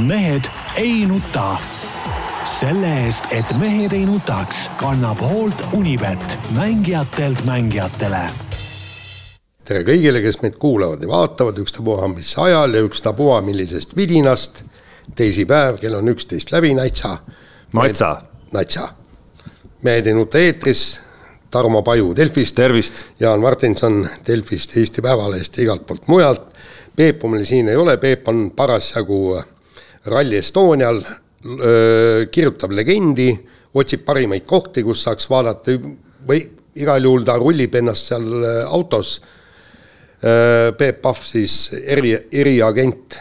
mehed ei nuta. selle eest, et mehed ei nutaks, kannab hoolt Unibet, mängijatelt mängijatele. tere kõigile, kes meid kuulavad ja vaatavad, ükstapuha mis ajal ja ükstapuha millisest vidinast. teisipäev, kell on üksteist läbi, Natsa. Natsa. Natsa. mehed ei nuta eetris Tarmo Paju Delfist. Jaan Martinson Delfist, Eesti Päevalehest ja igalt poolt mujalt. Peepu meil siin ei ole, Peep on parasjagu Rally Estonial, kirjutab legendi, otsib parimaid kohti, kus saaks vaadata või igal juhul ta rullib ennast seal autos. Peep Pahv siis eri, eriagent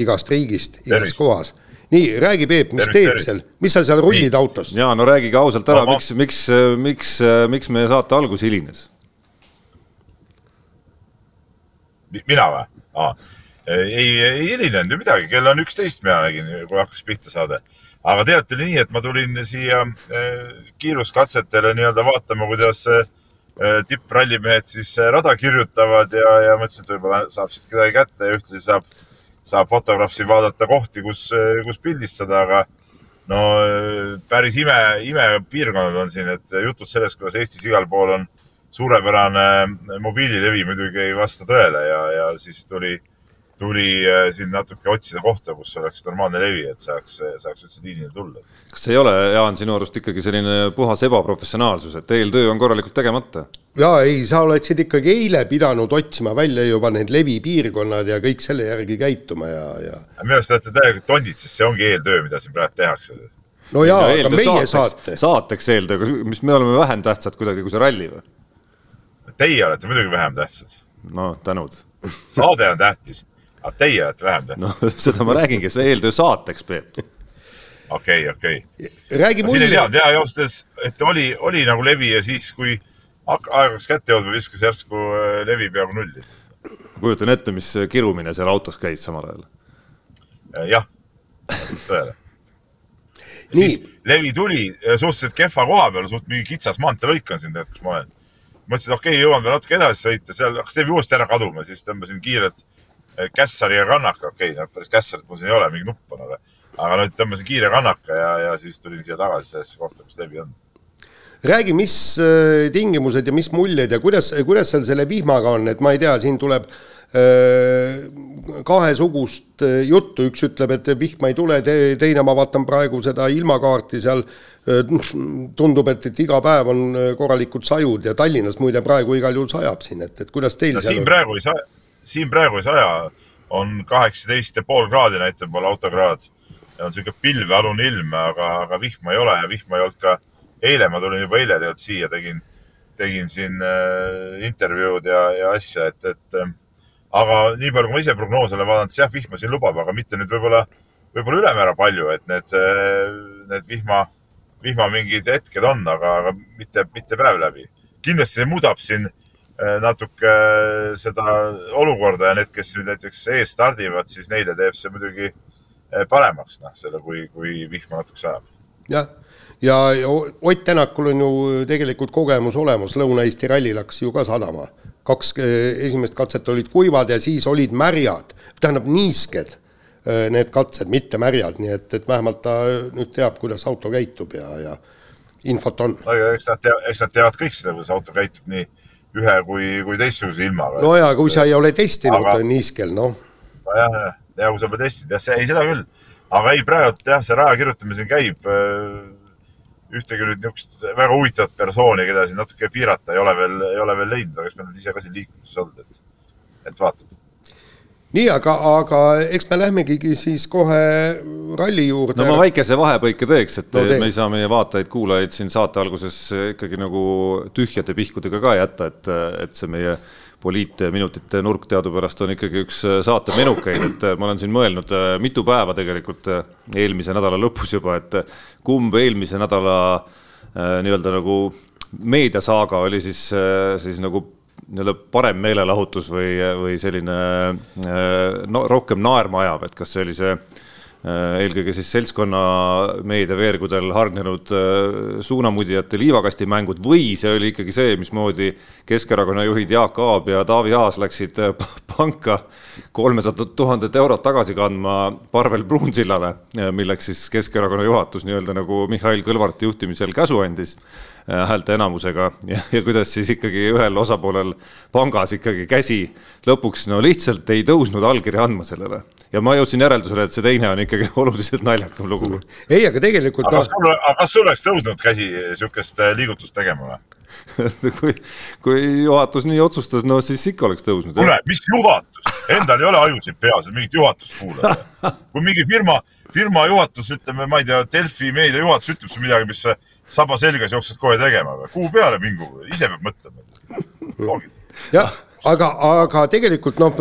igast riigist, igas kohas nii, räägi Peep, mis teed seal, mis sa seal rullid nii. autos? ja no räägige ausalt ära, miks, miks, miks, miks meie saate algus hilines? mina või ah.? Ei, ei hilinenud ju midagi, kell on üksteist, mina nägin, kui hakkas pihta saade. aga tegelikult oli nii, et ma tulin siia eh, kiiruskatsetele nii-öelda vaatama, kuidas eh, tipprallimehed siis eh, rada kirjutavad ja, ja mõtlesin, et võib-olla saab siit kedagi kätte ja ühtlasi saab saab fotograaf siin vaadata kohti, kus, kus pildistada, aga no päris ime, imepiirkonnad on siin, et jutud sellest, kuidas Eestis igal pool on suurepärane mobiililevi muidugi ei vasta tõele ja, ja siis tuli tuli äh, siin natuke otsida kohta, kus oleks normaalne levi, et saaks, saaks üldse liinile tulla. kas ei ole, Jaan, sinu arust ikkagi selline puhas ebaprofessionaalsus, et eeltöö on korralikult tegemata? ja ei, sa oleksid ikkagi eile pidanud otsima välja juba need levipiirkonnad ja kõik selle järgi käituma ja, ja. minu arust te olete täielikult tondid, sest see ongi eeltöö, mida siin praegu tehakse. no jaa, aga meie saate. saateks eeltöö, mis me oleme vähem tähtsad kuidagi kui see ralli või? Teie olete muidugi vähem tähtsad. no tänud saade on tähtis aga teie olete vähem tähtsad. no seda ma räägingi, see eeltöö saateks, Peep. okei, okei. räägi mulle. siin ei teadnud ja ausalt öeldes, et oli, oli nagu levi ja siis, kui aeg hakkas kätte jõudma, viskas järsku äh, levi peaaegu nulli. kujutan ette, mis kirumine seal autos käis samal ajal. Äh, jah, tõele. siis levi tuli äh, suhteliselt kehva koha peal, suht mingi kitsas maanteelõik on siin tegelikult, kus ma olen. mõtlesin, et okei okay,, jõuan veel natuke edasi sõita, seal hakkas levi uuesti ära kaduma, siis tõmbasin kiirelt kässari ja kannaka, okei okay,, päris kässarit mul siin ei ole, mingi nupp on, aga, aga nüüd tõmbasin kiire kannaka ja, ja siis tulin siia tagasi sellesse kohta, kus levi on. räägi, mis äh, tingimused ja mis muljed ja kuidas, kuidas seal selle vihmaga on, et ma ei tea, siin tuleb äh, kahesugust äh, juttu, üks ütleb, et vihma ei tule, teine, ma vaatan praegu seda ilmakaarti seal, tundub, et, et iga päev on korralikud sajud ja Tallinnas muide praegu igal juhul sajab siin, et, et kuidas teil no, seal siin on? praegu ei saja siin praegu ei saja, on kaheksateist ja pool kraadi näitab mul autokraad ja on sihuke pilvealune ilm, aga, aga vihma ei ole ja vihma ei olnud ka eile, ma tulin juba eile tegelikult siia, tegin, tegin siin äh, intervjuud ja, ja asja, et, et äh, aga nii palju, kui ma ise prognoose olen vaadanud, siis jah, vihma siin lubab, aga mitte nüüd võib-olla, võib-olla ülemäära palju, et need äh,, need vihma, vihma mingid hetked on, aga, aga mitte, mitte päev läbi. kindlasti see muudab siin natuke äh, seda olukorda ja need, kes nüüd näiteks ees stardivad, siis neile teeb see muidugi äh, paremaks, noh, selle, kui, kui vihma natuke sajab. jah, ja, ja Ott Tänakul on ju tegelikult kogemus olemas, Lõuna-Eesti ralli läks ju ka sadama. kaks esimest katset olid kuivad ja siis olid märjad, tähendab niisked need katsed, mitte märjad, nii et, et vähemalt ta nüüd teab, kuidas auto käitub ja, ja infot on. eks nad teavad, eks nad teavad kõik seda, kuidas auto käitub nii ühe kui, kui teistsuguse ilmaga. no ja kui sa ei ole testinud aga... niiskel, noh. nojah, jah, ja kui sa pole testinud, jah, see, ei seda küll. aga ei, praegu jah, see raja kirjutamine siin käib. Äh, ühtegi nüüd niisugust väga huvitavat persooni, keda siin natuke piirata ei ole veel, ei ole veel leidnud, aga eks me oleme ise ka siin liikluses olnud, et, et vaatame nii, aga, aga eks me lähmegi siis kohe ralli juurde. no ma väikese vahepõike teeks, et no, me ei saa meie vaatajaid-kuulajaid siin saate alguses ikkagi nagu tühjade pihkudega ka jätta, et, et see meie poliitminutite nurk teadupärast on ikkagi üks saate menukeid, et ma olen siin mõelnud mitu päeva tegelikult eelmise nädala lõpus juba, et kumb eelmise nädala nii-öelda nagu meediasaaga oli siis, siis nagu nii-öelda parem meelelahutus või, või selline no rohkem naerma ajav, et kas see oli see eelkõige siis seltskonna meediaveergudel hargnenud suunamudjate liivakastimängud või see oli ikkagi see, mismoodi Keskerakonna juhid Jaak Aab ja Taavi Aas läksid panka kolmesadat tuhandet eurot tagasi kandma Parvel Pruunsillale, milleks siis Keskerakonna juhatus nii-öelda nagu Mihhail Kõlvarti juhtimisel käsu andis. Äh, häälte enamusega ja, ja kuidas siis ikkagi ühel osapoolel pangas ikkagi käsi lõpuks no lihtsalt ei tõusnud allkirja andma sellele. ja ma jõudsin järeldusele, et see teine on ikkagi oluliselt naljakam lugu. ei, aga tegelikult. aga kas sul, aga kas sul oleks tõusnud käsi sihukest äh, liigutust tegema või? kui, kui juhatus nii otsustas, no siis ikka oleks tõusnud. kuule, mis juhatus, endal ei ole ajusid peas, et mingit juhatust kuulata. kui mingi firma, firma juhatus, ütleme, ma ei tea, Delfi meedia juhatus ütleb sulle midagi, mis saba selgas jooksed kohe tegema või? kuu peale mingu, ise peab mõtlema. jah, aga, aga tegelikult noh,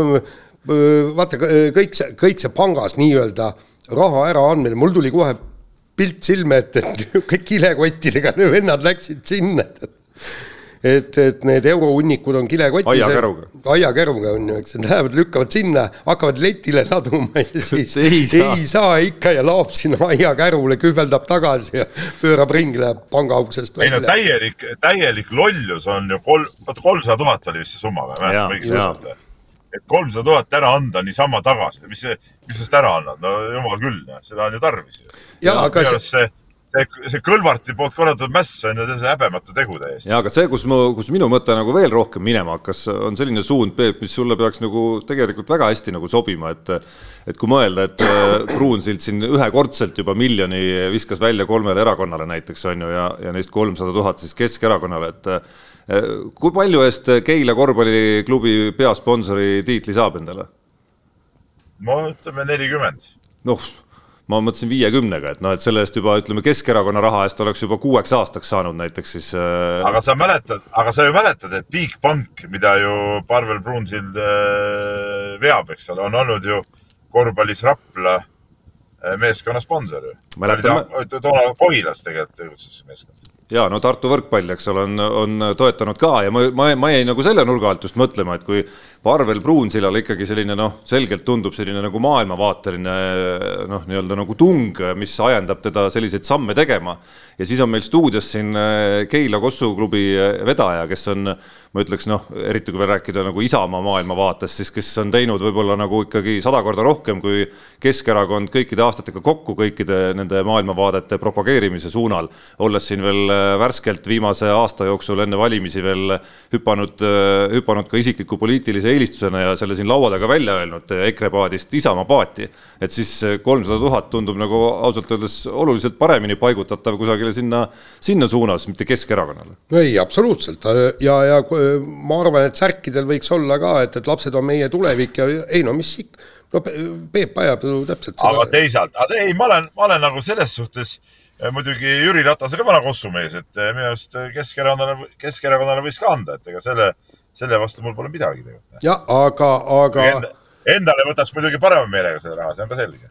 vaata kõik see, kõik see pangas nii-öelda raha äraandmine, mul tuli kohe pilt silme ette, et niisugune kilekottidega vennad läksid sinna et, et need eurohunnikud on kilekotis. aiakäruga. aiakäruga on ju, eks, nad lähevad, lükkavad sinna, hakkavad letile laduma ja siis ei saa. ei saa ikka ja laob sinna aiakärule, kühveldab tagasi ja pöörab ringi, läheb panga uksest välja. ei no täielik, täielik lollus on ju kolm, oota kolmsada tuhat oli vist see summa või? et kolmsada tuhat ära anda niisama tagasi, mis see, mis sa seda ära annad, no jumal küll, seda on ju tarvis. ja, aga see, see, see Kõlvarti poolt korraldatud mäss on ju täiesti häbematu tegu täiesti. ja aga see, kus mu, kus minu mõte nagu veel rohkem minema hakkas, on selline suund, Peep, mis sulle peaks nagu tegelikult väga hästi nagu sobima, et et kui mõelda, et Pruunsild siin ühekordselt juba miljoni viskas välja kolmele erakonnale näiteks on ju ja, ja neist kolmsada tuhat siis Keskerakonnale, et kui palju eest Keila korvpalliklubi peasponsori tiitli saab endale? no ütleme nelikümmend. noh ma mõtlesin viiekümnega, et noh, et selle eest juba ütleme, Keskerakonna raha eest oleks juba kuueks aastaks saanud näiteks siis äh.... aga sa mäletad, aga sa ju mäletad, et Bigbank, mida ju Parvel Pruunsild äh, veab, eks ole, on olnud ju korvpallis Rapla äh, meeskonna sponsor ju. toona Kohilas tegelikult tegutses see meeskond ja no Tartu võrkpall, eks ole, on, on toetanud ka ja ma, ma, ma jäin nagu selle nurga alt just mõtlema, et kui Parvel Pruunsillal ikkagi selline noh, selgelt tundub selline nagu maailmavaateline noh, nii-öelda nagu tung, mis ajendab teda selliseid samme tegema. ja siis on meil stuudios siin eh, Keila Kossu klubi eh, vedaja, kes on, ma ütleks noh, eriti kui veel rääkida nagu Isamaa maailmavaatest, siis kes on teinud võib-olla nagu ikkagi sada korda rohkem kui Keskerakond kõikide aastatega kokku kõikide nende maailmavaadete propageerimise suunal, olles siin veel eh, värskelt viimase aasta jooksul enne valimisi veel hüpanud, hüpanud ka isikliku poliitilise eelistusena ja selle siin laua taga välja öelnud EKRE paadist Isamaa paati, et siis kolmsada tuhat tundub nagu ausalt öeldes oluliselt paremini paigutatav kusagile sinna, sinna suunas, mitte Keskerakonnale. ei, absoluutselt ja, ja ma arvan, et särkidel võiks olla ka, et, et lapsed on meie tulevik ja ei no mis ikka, no Peep ajab ju täpselt seda. aga teisalt, ei, ma olen, ma olen nagu selles suhtes eh, muidugi Jüri Ratasega vana kossumees, et eh, minu arust Keskerakonnale, Keskerakonnale võiks ka anda, et ega selle selle vastu mul pole midagi tegelikult. jah, aga, aga End,. Endale võtaks muidugi parema meelega selle raha, see on ka selge.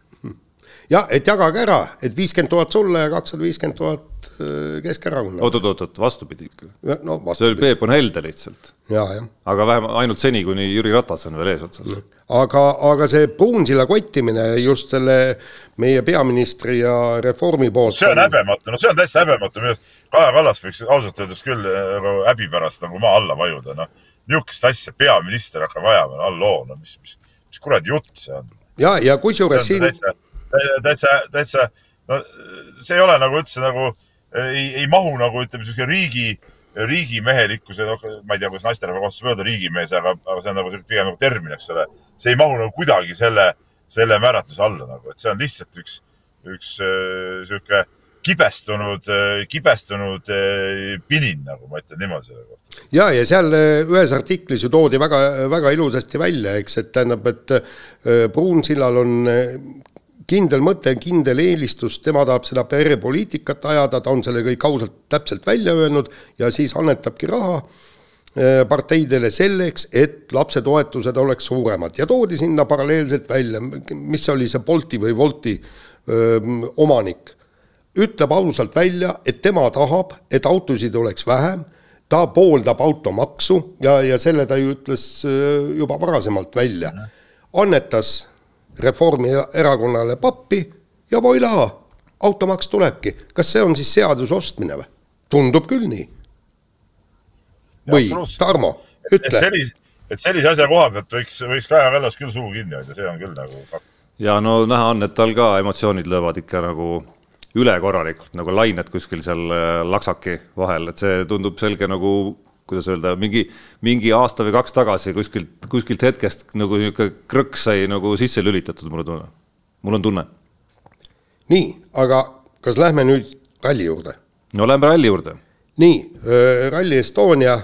jah, et jagage ära, et viiskümmend tuhat sulle ja kakssada viiskümmend tuhat äh, Keskerakonnale. oot, oot, oot, oot, vastupidi ikka. no vastupidi. see oli Peep on helde lihtsalt. aga vähemalt ainult seni, kuni Jüri Ratas on veel eesotsas. aga, aga see Pruunsilla kottimine just selle meie peaministri ja Reformi poolt. see on häbematu, no see on täitsa häbematu, Kaja Kallas võiks ausalt öeldes küll äh, nagu häbi pärast nagu maa alla vajuda, noh niisugust asja peaminister hakkab ajama, halloo, no mis, mis, mis kuradi jutt see on? ja, ja kusjuures siin. täitsa, täitsa, täitsa, no see ei ole nagu üldse nagu, ei, ei mahu nagu ütleme, niisugune riigi, riigimehelikkuse, noh, ma ei tea, kuidas naisterahva kohta saab öelda riigimees, aga, aga see on nagu pigem nagu termin, eks ole. see ei mahu nagu kuidagi selle, selle määratluse alla nagu, et see on lihtsalt üks, üks niisugune äh, kibestunud, kibestunud eh, pinin, nagu ma ütlen niimoodi selle kohta. ja, ja seal eh, ühes artiklis ju toodi väga, väga ilusasti välja, eks, et tähendab, et eh, Pruunsillal on kindel mõte, kindel eelistus, tema tahab seda perepoliitikat ajada, ta on selle kõik ausalt täpselt välja öelnud ja siis annetabki raha parteidele selleks, et lapsetoetused oleks suuremad ja toodi sinna paralleelselt välja, mis oli see Bolti või Wolti öö, omanik ütleb ausalt välja, et tema tahab, et autosid oleks vähem, ta pooldab automaksu ja, ja selle ta ju ütles äh, juba varasemalt välja. annetas Reformierakonnale pappi ja voila, automaks tulebki. kas see on siis seaduse ostmine või? tundub küll nii. või Tarmo, ütle. et sellise asja koha pealt võiks, võiks Kaja Kallas küll suu kinni hoida, see on küll nagu fakt. ja no näha on, et tal ka emotsioonid löövad ikka nagu ülekorralikult nagu lained kuskil seal äh, laksaki vahel, et see tundub selge nagu kuidas öelda, mingi, mingi aasta või kaks tagasi kuskilt, kuskilt hetkest nagu niisugune krõks sai nagu sisse lülitatud, mul on tunne. mul on tunne. nii, aga kas lähme nüüd ralli juurde? no lähme ralli juurde. nii, Rally Estonia,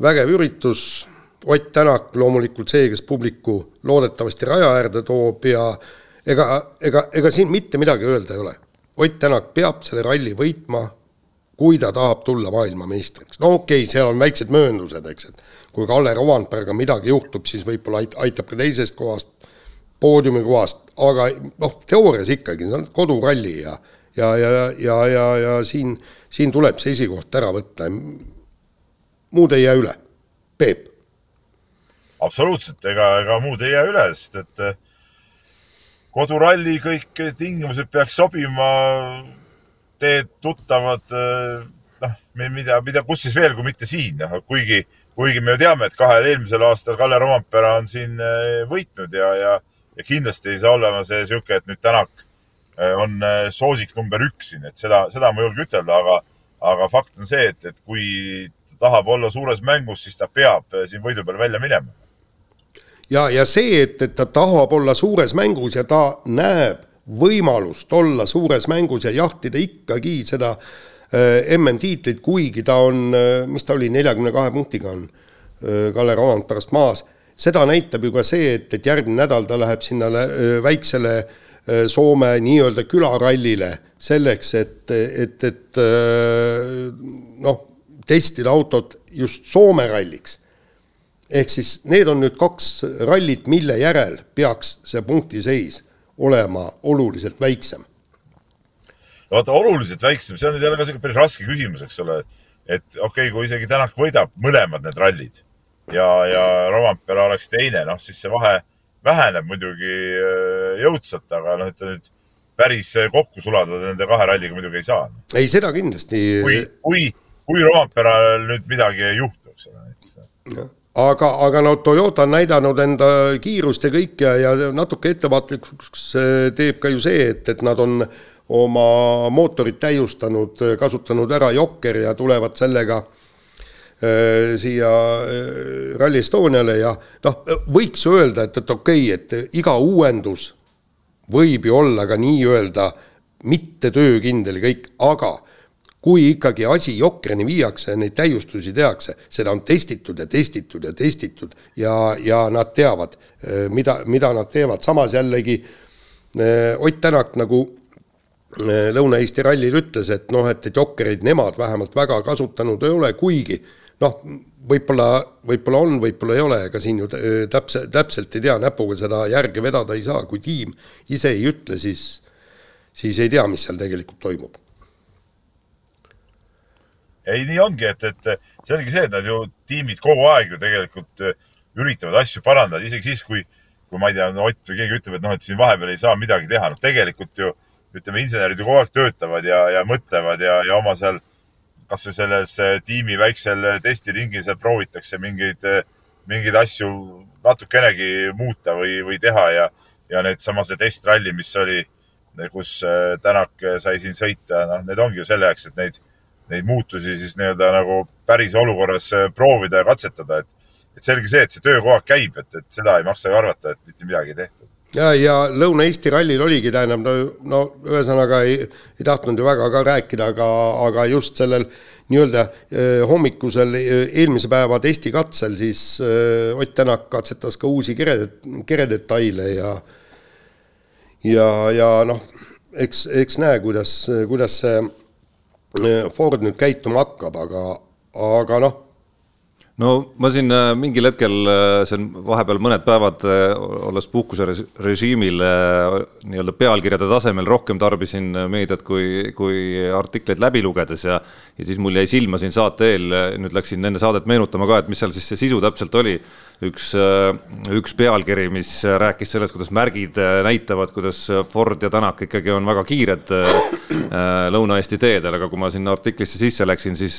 vägev üritus, Ott Tänak loomulikult see, kes publiku loodetavasti raja äärde toob ja ega, ega, ega siin mitte midagi öelda ei ole. Ott Tänak peab selle ralli võitma kui ta tahab tulla maailmameistriks. no okei okay,, seal on väiksed mööndused, eks, et kui Kalle Rovandberga midagi juhtub, siis võib-olla ait-, aitab ka teisest kohast, poodiumi kohast, aga noh, teoorias ikkagi, see on koduralli ja ja, ja, ja, ja, ja siin, siin tuleb see esikoht ära võtta. muud ei jää üle. Peep. absoluutselt, ega, ega muud ei jää üle, sest et koduralli kõik tingimused peaks sobima teed tuttavad, äh, noh, mida, mida, kus siis veel, kui mitte siin, noh, kuigi, kuigi me ju teame, et kahel eelmisel aastal Kalle Rompera on siin äh, võitnud ja, ja, ja kindlasti ei saa olema see sihuke, et nüüd Tänak äh, on soosik number üks siin, et seda, seda ma ei julge ütelda, aga, aga fakt on see, et, et kui tahab olla suures mängus, siis ta peab siin võidu peal välja minema. Ja, ja see, et, et ta tahab olla suures mängus ja ta näeb võimalust olla suures mängus ja jahtida ikkagi seda äh, MM-tiitlit, kuigi ta on, äh, mis ta oli, neljakümne kahe punktiga on äh, Kalle Rovand pärast maas. seda näitab ju ka see, et, et järgmine nädal ta läheb sinna väiksele Soome nii-öelda külarallile selleks, et, et, et noh, testida autot just Soome ralliks. Ehk siis need on nüüd kaks rallit, mille järel peaks see punktiseis olema oluliselt väiksem? no vaata, oluliselt väiksem, see on nüüd jälle ka sihuke päris raske küsimus, eks ole. et okei okay,, kui isegi Tänak võidab mõlemad need rallid ja, ja Rompera oleks teine, noh siis see vahe väheneb muidugi äh, jõudsalt, aga noh, et nüüd päris kokku sulada nende kahe ralliga muidugi ei saa. ei, seda kindlasti. kui, kui, kui Romperal nüüd midagi ei juhtu, eks ole näiteks aga, aga no Toyota on näidanud enda kiirust ja kõik ja, ja natuke ettevaatlikuks teeb ka ju see, et, et nad on oma mootorit täiustanud, kasutanud ära Jokker ja tulevad sellega äh, siia äh, Rally Estoniale ja noh, võiks öelda, et, et okei okay,, et iga uuendus võib ju olla ka nii-öelda mitte töökindel kõik, aga kui ikkagi asi Jokrini viiakse, neid täiustusi tehakse, seda on testitud ja testitud ja testitud ja, ja nad teavad, eh, mida, mida nad teevad, samas jällegi eh, Ott Tänak nagu eh, Lõuna-Eesti rallil ütles, et noh, et, et Jokkereid nemad vähemalt väga kasutanud ei ole, kuigi noh, võib-olla, võib-olla on, võib-olla ei ole, ega siin ju täpse, täpselt ei tea, näpuga seda järge vedada ei saa, kui tiim ise ei ütle, siis, siis ei tea, mis seal tegelikult toimub ei, nii ongi, et, et selge see, et nad ju tiimid kogu aeg ju tegelikult äh, üritavad asju parandada, isegi siis, kui, kui ma ei tea, no Ott või keegi ütleb, et noh, et siin vahepeal ei saa midagi teha, noh, tegelikult ju ütleme, insenerid ju kogu aeg töötavad ja, ja mõtlevad ja, ja oma seal kasvõi selles äh, tiimi väiksel äh, testiringil seal proovitakse mingeid, mingeid asju natukenegi muuta või, või teha ja, ja needsama see testralli, mis oli, kus Tänak sai siin sõita, noh, need ongi ju selle jaoks, et neid neid muutusi siis nii-öelda nagu päris olukorras äh, proovida ja katsetada, et, et selge see, et see töö kogu aeg käib, et, et seda ei maksa ju arvata, et mitte midagi ei tehtud. ja, ja Lõuna-Eesti rallil oligi, tähendab, no, no ühesõnaga ei, ei tahtnud ju väga ka rääkida, aga, aga just sellel nii-öelda eh, hommikusel eh, eelmise päeva testikatsel siis eh, Ott Tänak katsetas ka uusi kere, keredetaile ja ja, ja noh, eks, eks näe, kuidas, kuidas see Ford nüüd käituma hakkab, aga, aga noh. no ma siin äh, mingil hetkel, äh, see on vahepeal mõned päevad, äh, olles puhkuserežiimil nii-öelda pealkirjade tasemel rohkem tarbisin meediat kui, kui artikleid läbi lugedes ja ja siis mul jäi silma siin saate eel, nüüd läksin enne saadet meenutama ka, et mis seal siis see sisu täpselt oli üks, üks pealkiri, mis rääkis sellest, kuidas märgid näitavad, kuidas Ford ja Tänak ikkagi on väga kiired Lõuna-Eesti teedel, aga kui ma sinna artiklisse sisse läksin, siis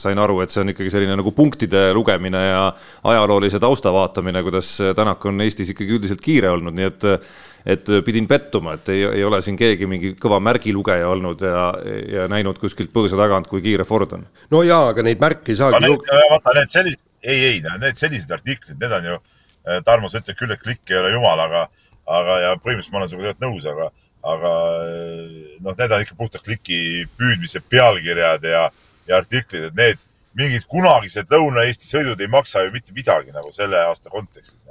sain aru, et see on ikkagi selline nagu punktide lugemine ja ajaloolise tausta vaatamine, kuidas Tänak on Eestis ikkagi üldiselt kiire olnud, nii et et pidin pettuma, et ei, ei ole siin keegi mingi kõva märgilugeja olnud ja, ja näinud kuskilt põõsa tagant, kui kiire Ford on. no jaa, aga neid märke ei saagi. vaata need sellised, ei, ei, need sellised artiklid, need on ju, eh, Tarmo, sa ütled küll, et klikk ei ole jumal, aga, aga ja põhimõtteliselt ma olen sinuga tegelikult nõus, aga, aga eh, noh, need on ikka puhtalt kliki püüdmise pealkirjad ja, ja artiklid, et need mingid kunagised Lõuna-Eesti sõidud ei maksa ju mitte midagi nagu selle aasta kontekstis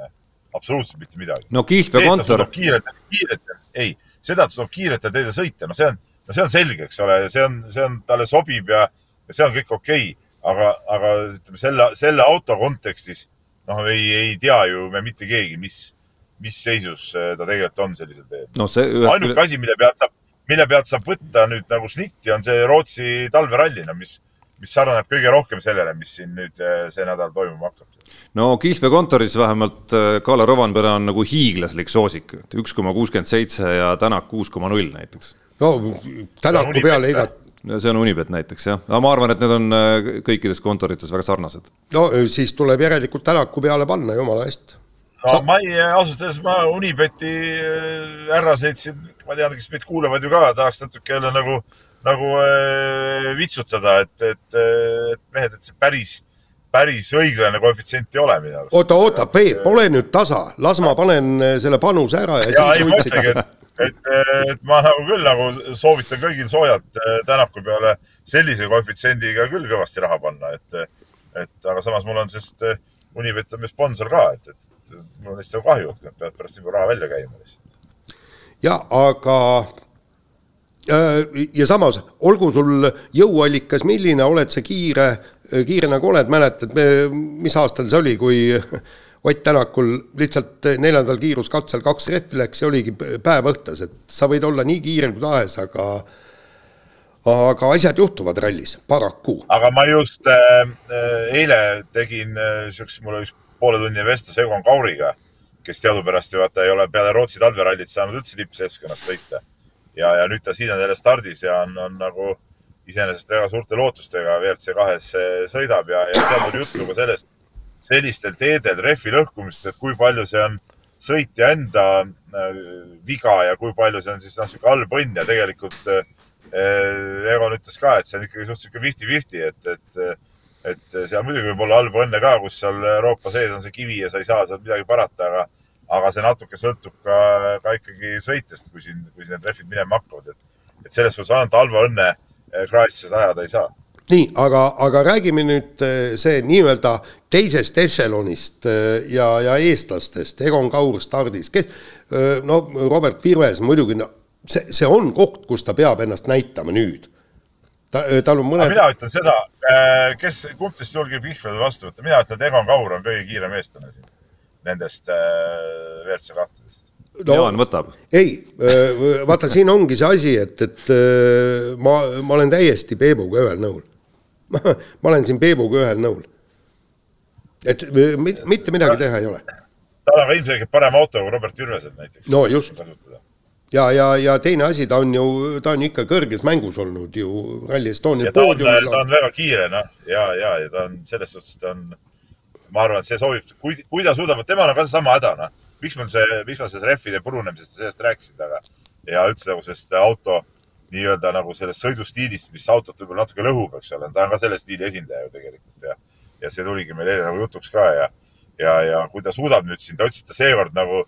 absoluutselt mitte midagi. no Kihlve kontor. kiirelt, kiirelt, ei, seda, et suudab kiirelt teile sõita, no see on, no see on selge, eks ole, see on, see on, talle sobib ja, ja see on kõik okei okay.. aga, aga ütleme selle, selle auto kontekstis, noh, ei, ei tea ju me mitte keegi, mis, mis seisus äh, ta tegelikult on sellisel teel no. Ainuke asi, mille pealt saab, mille pealt saab võtta nüüd nagu snitti, on see Rootsi talveralli, no mis, mis sarnaneb kõige rohkem sellele, mis siin nüüd äh, see nädal toimuma hakkab no Kihlve kontoris vähemalt äh, Kalle Rovanpere on nagu hiiglaslik soosik, et üks koma kuuskümmend seitse ja Tänak kuus koma null näiteks. no Tänaku peale igat. see on Unibet näiteks jah, aga ma arvan, et need on äh, kõikides kontorites väga sarnased. no siis tuleb järelikult Tänaku peale panna, jumala eest. no ma ei, ausalt öeldes ma Unibeti äh, härraseid siin, ma tean, kes meid kuulavad ju ka, tahaks natuke jälle nagu, nagu äh, vitsutada, et, et, et mehed, et see päris päris õiglane koefitsient ei ole minu arust. oota, oota, Peep, ole nüüd tasa, las ma panen eh, selle panuse ära ja, ja siis võitsime. et, et, et ma nagu küll nagu soovitan kõigil soojalt eh, Tänaku peale sellise koefitsiendiga küll kõvasti raha panna, et, et aga samas mul on, sest Unibet on meie sponsor ka, et, et mul on neist nagu kahju, et nad peavad pärast palju raha välja käima lihtsalt. ja aga ja samas, olgu sul jõuallikas milline, oled sa kiire kiire nagu oled, mäletad, mis aastal see oli, kui Ott Tänakul lihtsalt neljandal kiiruskatsel kaks rehvi läks ja oligi päev õhtas, et sa võid olla nii kiire kui tahes, aga aga asjad juhtuvad rallis, paraku. aga ma just äh, eile tegin äh, siukse, mul oli üks pooletunnine vestlus Egon Kauriga, kes teadupärast ju vaata ei ole peale Rootsi talverallit saanud üldse tippseltskonnas sõita. ja, ja nüüd ta siin on jälle stardis ja on, on nagu iseenesest väga suurte lootustega WRC kahes sõidab ja, ja seal oli juttu ka sellest, sellistel teedel rehvi lõhkumist, et kui palju see on sõitja enda äh, viga ja kui palju see on siis noh, sihuke halb õnn ja tegelikult äh, Egon ütles ka, et see on ikkagi suht sihuke fifty-fifty, et, et, et seal muidugi võib olla halba õnne ka, kus seal Euroopa sees on see kivi ja sa ei saa sealt midagi parata, aga, aga see natuke sõltub ka, ka ikkagi sõitjast, kui siin, kui siin need rehvid minema hakkavad, et, et selles suhtes ainult halva õnne Kraassi seda ajada ei saa. nii, aga, aga räägime nüüd eh, see nii-öelda teisest ešelonist eh, ja, ja eestlastest, Egon Kaur stardis, kes, no Robert Virves muidugi, no see, see on koht, kus ta peab ennast näitama nüüd. ta, tal on mõned. mina ütlen seda, kes, kumb teist julgeb Ihveli vastu võtta, mina ütlen, et Egon Kaur on kõige kiirem eestlane siin nendest äh, WRC kahtedest no, Jaan võtab. ei, vaata, siin ongi see asi, et, et ma, ma olen täiesti Peebuga ühel nõul. ma olen siin Peebuga ühel nõul. et mitte midagi teha ei ole. tal on ka ilmselgelt parem auto kui Robert Jürvesel näiteks. no just. ja, ja, ja teine asi, ta on ju, ta on ikka kõrges mängus olnud ju Rally Estonia poodiumil. ta on väga kiire, noh, ja, ja, ja ta on selles suhtes, ta on, ma arvan, et see sobib, kui, kui ta suudab, temal on ka seesama häda, noh miks mul see, miks ma sellest rehvide purunemisest ja sellest rääkisin taga? Ja üldse nagu sellest auto nii-öelda nagu sellest sõidustiilist, mis autot võib-olla natuke lõhub, eks ole, ta on ka selle stiili esindaja ju tegelikult ja, ja see tuligi meil eile nagu jutuks ka ja, ja, ja kui ta suudab nüüd siin, ta ütles, et ta seekord nagu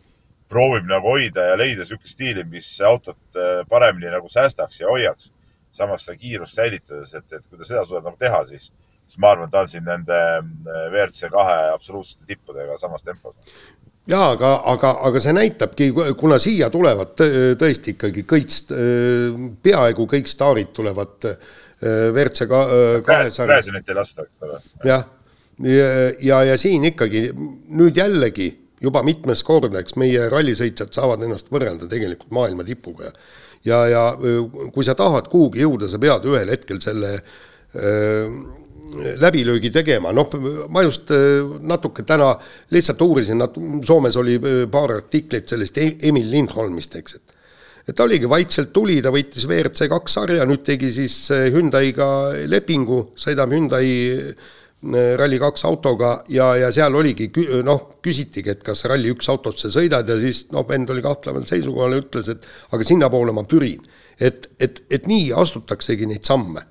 proovib nagu hoida ja leida niisugust stiili, mis autot äh, paremini nagu säästaks ja hoiaks, samas seda kiirust säilitades, et, et kui ta seda suudab nagu teha, siis, siis ma arvan, ta on siin nende äh, WRC kahe absoluutsete tippudega samas tempos jaa, aga, aga, aga see näitabki, kuna siia tulevad tõesti ikkagi kõik, peaaegu kõik staarid tulevad WRC kahesaja. Gräzinit ei lasta, eks ole. jah, ja, ja, ja siin ikkagi nüüd jällegi juba mitmes kord, eks meie rallisõitjad saavad ennast võrrelda tegelikult maailma tipuga ja ja, ja kui sa tahad kuhugi jõuda, sa pead ühel hetkel selle öö, läbilöögi tegema, noh, ma just natuke täna lihtsalt uurisin, Soomes oli paar artiklit sellest e-, Emil Lindholmist, eks, et et ta oligi vaikselt tuli, ta võitis WRC kaks sarja, nüüd tegi siis Hyundai'ga lepingu, sõidab Hyundai Rally2 autoga ja, ja seal oligi noh, küsitigi, et kas Rally1 autosse sõidad ja siis noh, vend oli kahtleval seisukohal ja ütles, et aga sinnapoole ma pürin. et, et, et nii astutaksegi neid samme.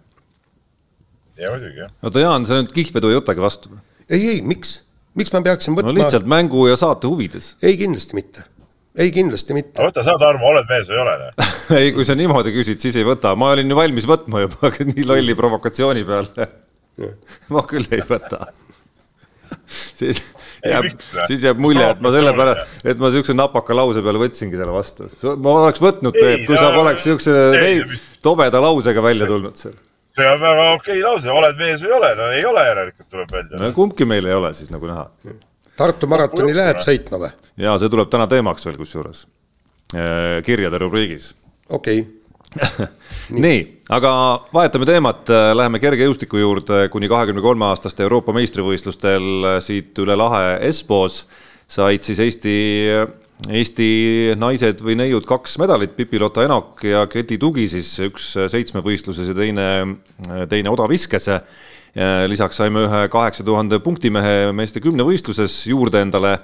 Ja muidugi, jah. oota, Jaan, sa nüüd kihlvedu ei võtagi vastu ei, ei, miks, miks ma peaksin võtma no lihtsalt mängu ja saate huvides. ei, kindlasti mitte ei, kindlasti mitte. võta sa, Tarmo, oled mees või ei ole? Noh? ei, kui sa niimoodi küsid, siis ei võta, ma olin ju valmis võtma juba, aga nii lolli provokatsiooni peale ma küll ei võta siis jääb, siis jääb mulje, et ma sellepärast, et ma siukse napaka lause peale võtsingi selle vastu. ma oleks võtnud, Peep, kui sa poleks siukse tobeda lausega välja tulnud seal. See on väga okei lause, oled mees või ei ole, no ei ole järelikult tuleb välja. no kumbki meil ei ole siis nagu näha. Tartu maratoni läheb sõitma või? ja see tuleb täna teemaks veel kusjuures, äh, kirjade rubriigis. okei okay nii, aga vahetame teemat, läheme kergejõustiku juurde, kuni kahekümne kolme aastaste Euroopa meistrivõistlustel siit üle lahe Espos said siis Eesti, Eesti naised või neiud kaks medalit, Pipi-Lotta Enok ja Keti Tugi siis üks seitsmevõistluses ja teine, teine odaviskes. lisaks saime ühe kaheksa tuhande punktimehe meeste kümnevõistluses juurde endale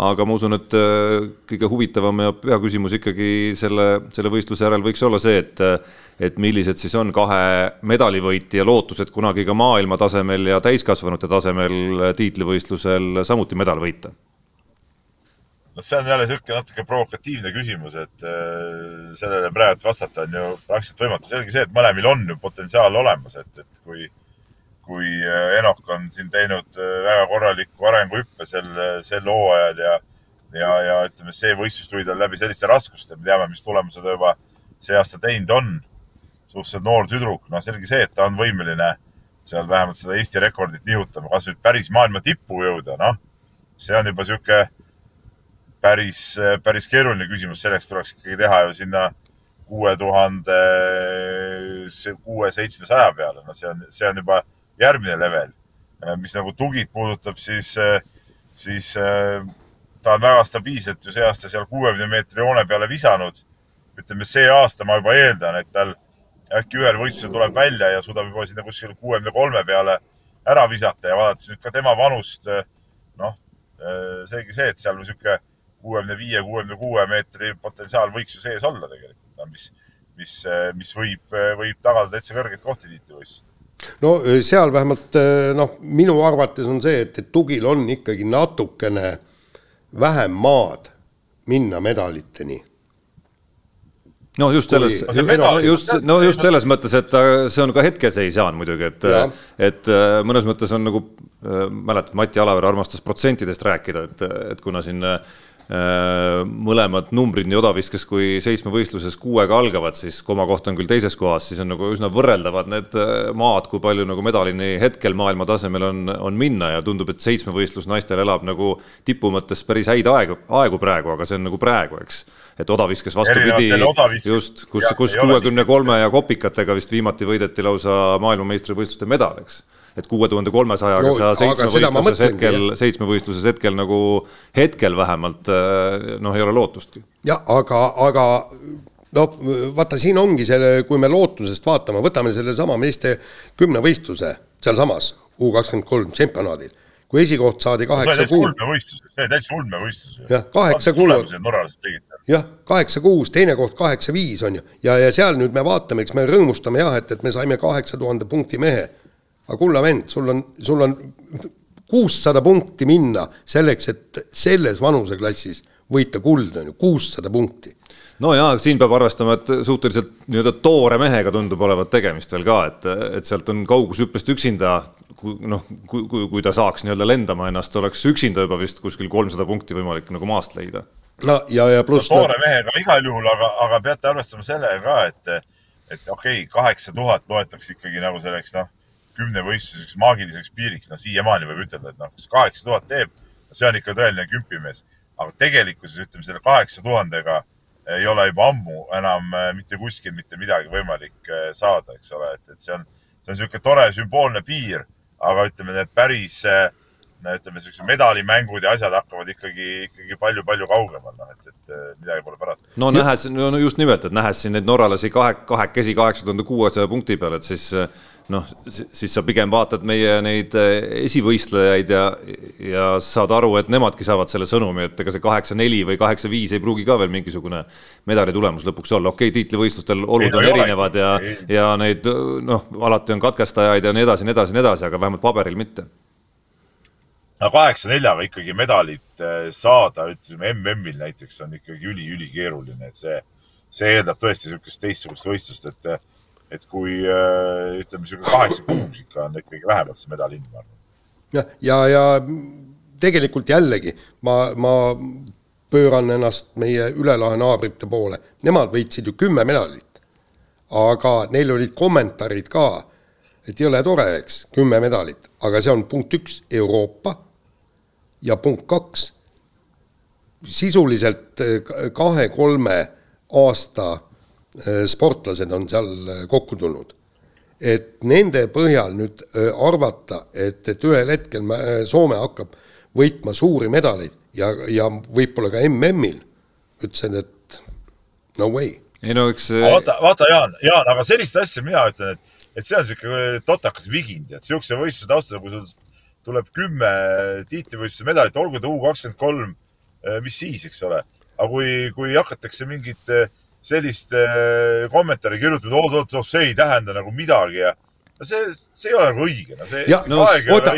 aga ma usun, et äh, kõige huvitavam ja peaküsimus ikkagi selle, selle võistluse järel võiks olla see, et et millised siis on kahe medalivõitja lootused kunagi ka maailma tasemel ja täiskasvanute tasemel tiitlivõistlusel samuti medal võita? No see on jälle niisugune natuke provokatiivne küsimus, et äh, sellele praegu vastata on ju praktiliselt võimatu. selge see, et mõlemil on ju potentsiaal olemas, et, et kui kui äh, Enok on siin teinud äh, väga korraliku arenguhüppe sel, sel hooajal ja, ja, ja ütleme, see võistlus tuli tal läbi selliste raskuste, me teame, mis tulemused ta juba see aasta teinud on. suhteliselt noor tüdruk, no selge see, et ta on võimeline seal vähemalt seda Eesti rekordit nihutama, kas nüüd päris maailma tippu jõuda, noh, see on juba sihuke päris, päris keeruline küsimus, selleks tuleks ikkagi teha ju sinna kuue tuhande, kuue, seitsmesaja peale, no see on, see on juba järgmine level. Mis nagu tugid puudutab, siis, siis ta on väga stabiilselt ju see aasta seal kuuekümne meetri joone peale visanud. ütleme, see aasta ma juba eeldan, et tal äkki ühel võistlusel tuleb välja ja suudab juba sinna kuskil kuuekümne kolme peale ära visata ja vaadates nüüd ka tema vanust, noh, seegi see, et seal niisugune kuuekümne viie, kuuekümne kuue meetri potentsiaal võiks ju sees olla tegelikult, mis, mis, mis võib, võib tagada täitsa kõrgeid kohti tiitlivõistlustel. No seal vähemalt noh, minu arvates on see, et, et tugil on ikkagi natukene vähem maad minna medaliteni. No just selles, just, no just selles mõttes, et see on ka hetkeseis, Jaan, muidugi, et, et mõnes mõttes on nagu, mäletad, Mati Alaver armastas protsentidest rääkida, et, et kuna siin Äh, mõlemad numbrid nii odaviskes kui seitsmevõistluses kuuega algavad, siis komakoht on küll teises kohas, siis on nagu üsna võrreldavad need äh, maad, kui palju nagu medalini hetkel maailma tasemel on, on minna ja tundub, et seitsmevõistlus naistel elab nagu tipu mõttes päris häid aegu, aegu praegu, aga see on nagu praegu, eks. et odaviskes vastupidi, just, kus, kus kuuekümne kolme ja kopikatega vist viimati võideti lausa maailmameistrivõistluste medal, eks et kuue tuhande kolmesajaga no, sa seitsmevõistluses hetkel, seitsmevõistluses hetkel nagu hetkel vähemalt äh, noh, ei ole lootustki. jah, aga, aga no vaata, siin ongi selle, kui me lootusest vaatame, võtame sellesama meeste kümnevõistluse sealsamas U kakskümmend kolm tšempionaadil kui esikoht saadi kaheksa kuu. see oli täitsa ulmevõistlus. jah, kaheksa kuu. norralased tegid. jah, kaheksa kuus, teine koht kaheksa viis on ju, ja, ja seal nüüd me vaatame, eks me rõõmustame jah, et, et me saime kaheksa tuhande punkti mehe aga kulla vend, sul on, sul on kuussada punkti minna selleks, et selles vanuseklassis võita kuld, on ju, kuussada punkti no jaa, siin peab arvestama, et suhteliselt nii-öelda toore mehega tundub olevat tegemist veel ka, et, et sealt on kaugushüppest üksinda, kui noh, kui, kui, kui ta saaks nii-öelda lendama ennast, oleks üksinda juba vist kuskil kolmsada punkti võimalik nagu maast leida. no ja, ja pluss no,. toore mehega igal juhul, aga, aga peate arvestama sellega ka, et, et okei okay,, kaheksa tuhat loetakse ikkagi nagu selleks noh kümnevõistluseks maagiliseks piiriks, no siiamaani võib ütelda, et noh, kui see kaheksa tuhat teeb, see on ikka tõeline kümpimees. aga tegelikkuses ütleme selle kaheksa tuhandega ei ole juba ammu enam äh, mitte kuskil mitte midagi võimalik äh, saada, eks ole, et, et see on, see on niisugune tore sümboolne piir. aga ütleme, need päris ütleme, siuksed medalimängud ja asjad hakkavad ikkagi, ikkagi palju-palju kaugemal, noh, et, et midagi pole parata. no nähes, no just nimelt, et nähes siin neid norralasi kahe, kahekesi kaheksa tuhande kuuesaja punkti peal, et siis noh, siis sa pigem vaatad meie neid eh, esivõistlejaid ja, ja saad aru, et nemadki saavad selle sõnumi, et ega see kaheksa-neli või kaheksa-viis ei pruugi ka veel mingisugune medali tulemus lõpuks olla, okei okay,, tiitlivõistlustel olud on erinevad ja, ja neid noh, alati on katkestajaid ja nii edasi, nii edasi, nii edasi, aga vähemalt paberil mitte. no kaheksa-neljaga ikkagi medalit eh, saada, ütleme MM-il näiteks on ikkagi üli-ülikeeruline, et see, see eeldab tõesti niisugust teistsugust võistlust, et et kui äh, ütleme, niisugune kaheksa-kuus ikka on ikkagi vähemalt see medal hind, ma arvan. ja, ja, ja tegelikult jällegi ma, ma pööran ennast meie üle lahe naabrite poole, nemad võitsid ju kümme medalit. aga neil olid kommentaarid ka, et jõle tore, eks, kümme medalit, aga see on punkt üks, Euroopa ja punkt kaks, sisuliselt kahe-kolme aasta Äh, sportlased on seal äh, kokku tulnud. et nende põhjal nüüd äh, arvata, et, et ühel hetkel Soome hakkab võitma suuri medaleid ja, ja võib-olla ka MM-il, ütlesin, et no way. ei no eks vaata, vaata Jaan, Jaan, aga sellist asja mina ütlen, et, et see on niisugune totakas vigind, et niisuguse võistluse taustal, kui sul tuleb kümme tiitlivõistluse medalit, olgu ta U kakskümmend kolm, mis siis, eks ole. aga kui, kui hakatakse mingit äh, sellist äh, kommentaari kirjutama, et oot-oot, oh, see ei tähenda nagu midagi ja no see, see ei ole nagu õige, no see. no oota,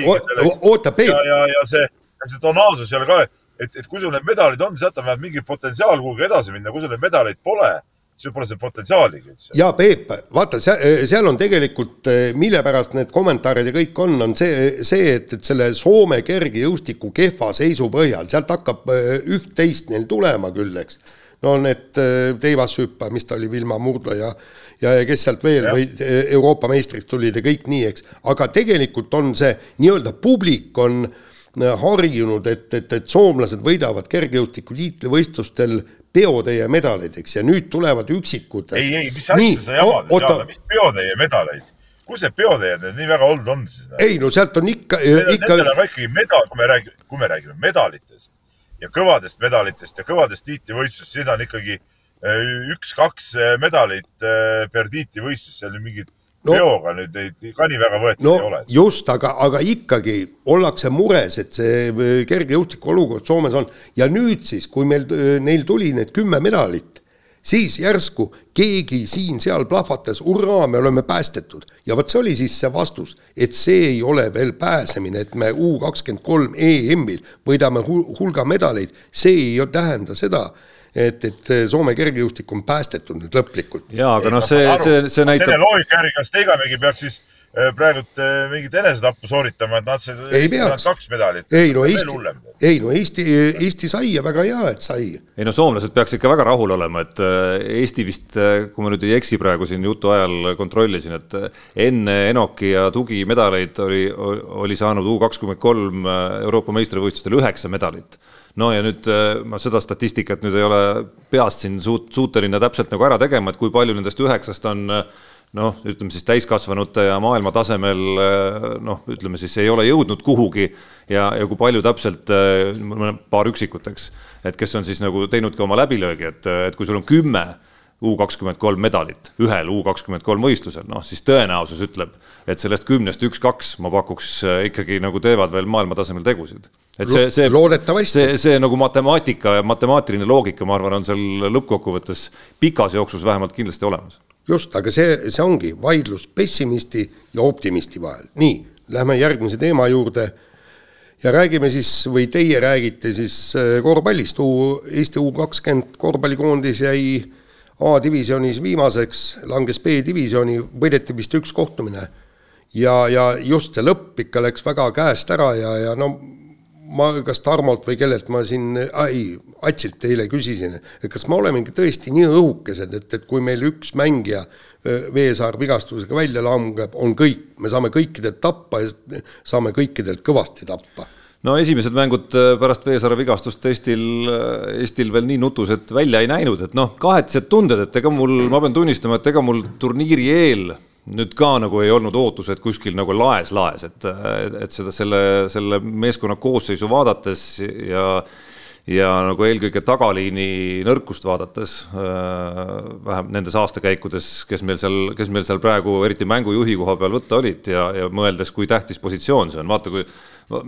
oota, Peep. ja, ja, ja see, see tonaalsus ei ole ka, et, et kui sul need medalid on, sealt on vähemalt mingi potentsiaal kuhugi edasi minna, kui sul neid medaleid pole siis pole see potentsiaaligi üldse. ja Peep, vaata, seal on tegelikult, mille pärast need kommentaarid ja kõik on, on see, see, et, et selle Soome kergejõustiku kehva seisu põhjal, sealt hakkab üht-teist neil tulema küll, eks no need äh, teivashüppa, mis ta oli, Vilma Murdla ja ja, ja kes sealt veel ja. või äh, Euroopa meistriks tulid ja kõik nii, eks, aga tegelikult on see nii-öelda publik on äh, harjunud, et, et, et soomlased võidavad kergejõustiku tiitlivõistlustel peotäie medaleid, eks, ja nüüd tulevad üksikud. ei, ei, mis asja sa jamad, Jaan, mis peotäie medaleid? kus need peotäied nüüd nii väga olnud on siis? ei no sealt on ikka, ikka. Nendel on ka ikkagi medal, kui me räägime, kui me räägime medalitest ja kõvadest medalitest ja kõvadest tiitlivõistlustest, seda on ikkagi eh, üks-kaks eh, medalit eh, per tiitlivõistlus, seal mingit no, peoga nüüd neid ka nii väga võetud no, ei ole. just, aga, aga ikkagi ollakse mures, et see kergejõustiku olukord Soomes on. Ja nüüd siis, kui meil, neil tuli need kümme medalit, siis järsku keegi siin-seal plahvatas, hurraa, me oleme päästetud. ja vot see oli siis see vastus, et see ei ole veel pääsemine, et me U kakskümmend kolm EM-il võidame hulga medaleid, see ei tähenda seda, et, et Soome kergejõustik on päästetud nüüd lõplikult. jaa, aga noh, see, see, see näitab. selle loogika järgi, kas Teigamägi peaks siis praegult äh, mingit enesetappu sooritama, et nad said kaks medalit. ei no Eesti, ei no Eesti, Eesti sai ja väga hea, et sai. ei no soomlased peaks ikka väga rahul olema, et äh, Eesti vist, kui ma nüüd ei eksi praegu siin jutu ajal kontrollisin, et enne Enoki ja Tugi medaleid oli, oli saanud U kakskümmend kolm Euroopa meistrivõistlustel üheksa medalit no ja nüüd ma seda statistikat nüüd ei ole peast siin suut-, suuteline täpselt nagu ära tegema, et kui palju nendest üheksast on äh, noh, ütleme siis täiskasvanute ja maailma tasemel noh, ütleme siis ei ole jõudnud kuhugi ja, ja kui palju täpselt, paar üksikut, eks, et kes on siis nagu teinudki oma läbilöögi, et, et kui sul on kümme U kakskümmend kolm medalit ühel U kakskümmend kolm võistlusel, noh siis tõenäosus ütleb, et sellest kümnest üks-kaks ma pakuks ikkagi nagu teevad veel maailma tasemel tegusid. et see, see, see, see nagu matemaatika ja matemaatiline loogika, ma arvan, on seal lõppkokkuvõttes pikas jooksus vähemalt kindlasti olemas just, aga see, see ongi vaidlus pessimisti ja optimisti vahel. nii, lähme järgmise teema juurde ja räägime siis või teie räägite siis äh, korvpallist, Eesti U kakskümmend korvpallikoondis jäi A-divisjonis viimaseks, langes B-divisjoni, võideti vist üks kohtumine. ja, ja just see lõpp ikka läks väga käest ära ja, ja no ma kas Tarmolt või kellelt ma siin, ei, Atsilt eile küsisin, et kas me olemegi tõesti nii õhukesed, et, et kui meil üks mängija Veesaar vigastusega välja langeb, on kõik, me saame kõikidelt tappa ja saame kõikidelt kõvasti tappa? No esimesed mängud pärast Veesaare vigastust Eestil, Eestil veel nii nutused välja ei näinud, et noh, kahetised tunded, et ega mul, ma pean tunnistama, et ega mul turniiri eel nüüd ka nagu ei olnud ootused kuskil nagu laes-laes, et, et seda selle, selle meeskonna koosseisu vaadates ja ja nagu eelkõige tagaliini nõrkust vaadates, vähem nendes aastakäikudes, kes meil seal, kes meil seal praegu eriti mängujuhi koha peal võtta olid ja, ja mõeldes, kui tähtis positsioon see on, vaata kui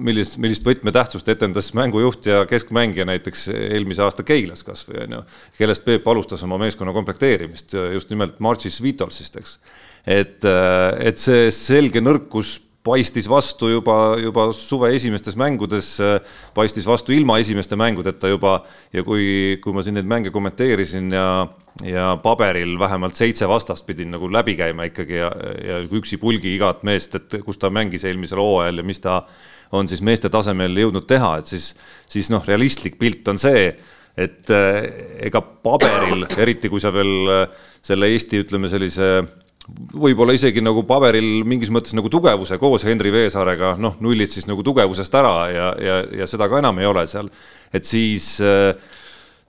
millist, millist võtmetähtsust etendas mängujuht ja keskmängija näiteks eelmise aasta Keilas kasvõi on ju, kellest Peep alustas oma meeskonna komplekteerimist just nimelt Marcis Vitolsist, eks. Et, et see selge nõrkus paistis vastu juba, juba suve esimestes mängudes, paistis vastu ilma esimeste mängudeta juba. Ja kui, kui ma siin neid mänge kommenteerisin ja ja paberil vähemalt seitse vastast pidin nagu läbi käima ikkagi ja, ja üksi pulgi igat meest, et kus ta mängis eelmisel hooajal ja mis ta on siis meeste tasemel jõudnud teha, et siis, siis noh, realistlik pilt on see, et eh, ega paberil, eriti kui sa veel selle Eesti, ütleme sellise võib-olla isegi nagu paberil mingis mõttes nagu tugevuse koos Henri Veesaarega, noh, nullid siis nagu tugevusest ära ja, ja, ja seda ka enam ei ole seal. et siis eh,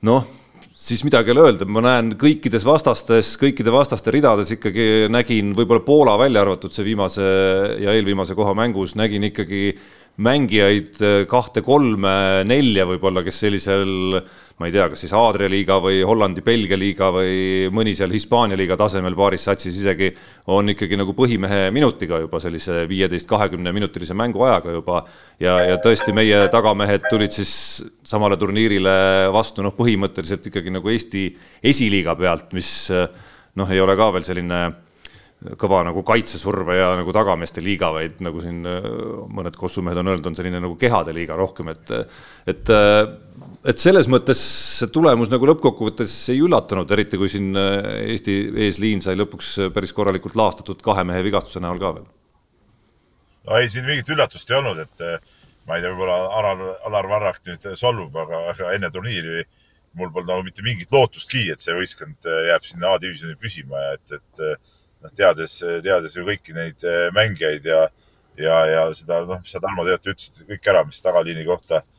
noh, siis midagi ei ole öelda, ma näen kõikides vastastes, kõikide vastaste ridades ikkagi nägin võib-olla Poola välja arvatud see viimase ja eelviimase koha mängus, nägin ikkagi mängijaid eh, kahte-kolme-nelja võib-olla, kes sellisel ma ei tea, kas siis Aadria liiga või Hollandi-Belgia liiga või mõni seal Hispaania liiga tasemel paaris satsis isegi on ikkagi nagu põhimehe minutiga juba sellise viieteist, kahekümne minutilise mänguajaga juba. ja, ja tõesti, meie tagamehed tulid siis samale turniirile vastu noh, põhimõtteliselt ikkagi nagu Eesti esiliiga pealt, mis noh, ei ole ka veel selline kõva nagu kaitsesurve ja nagu tagameeste liiga, vaid nagu siin äh, mõned kossumehed on öelnud, on selline nagu kehade liiga rohkem, et et äh, et selles mõttes see tulemus nagu lõppkokkuvõttes ei üllatanud, eriti kui siin äh, Eesti eesliin sai lõpuks päris korralikult laastatud kahe mehe vigastuse näol ka veel. no ei, siin mingit üllatust ei olnud, et ma ei tea, võib-olla Alar, Alar Varrak nüüd solvub, aga, aga enne turniiri mul polnud nagu mitte mingit lootustki, et see võistkond jääb sinna A-divisjoni püsima ja et, et noh, teades, teades ju kõiki neid mängijaid ja, ja, ja seda, noh, mis sa, Tarmo, tegelikult ütlesid kõik ära, mis tagaliini kohta eh,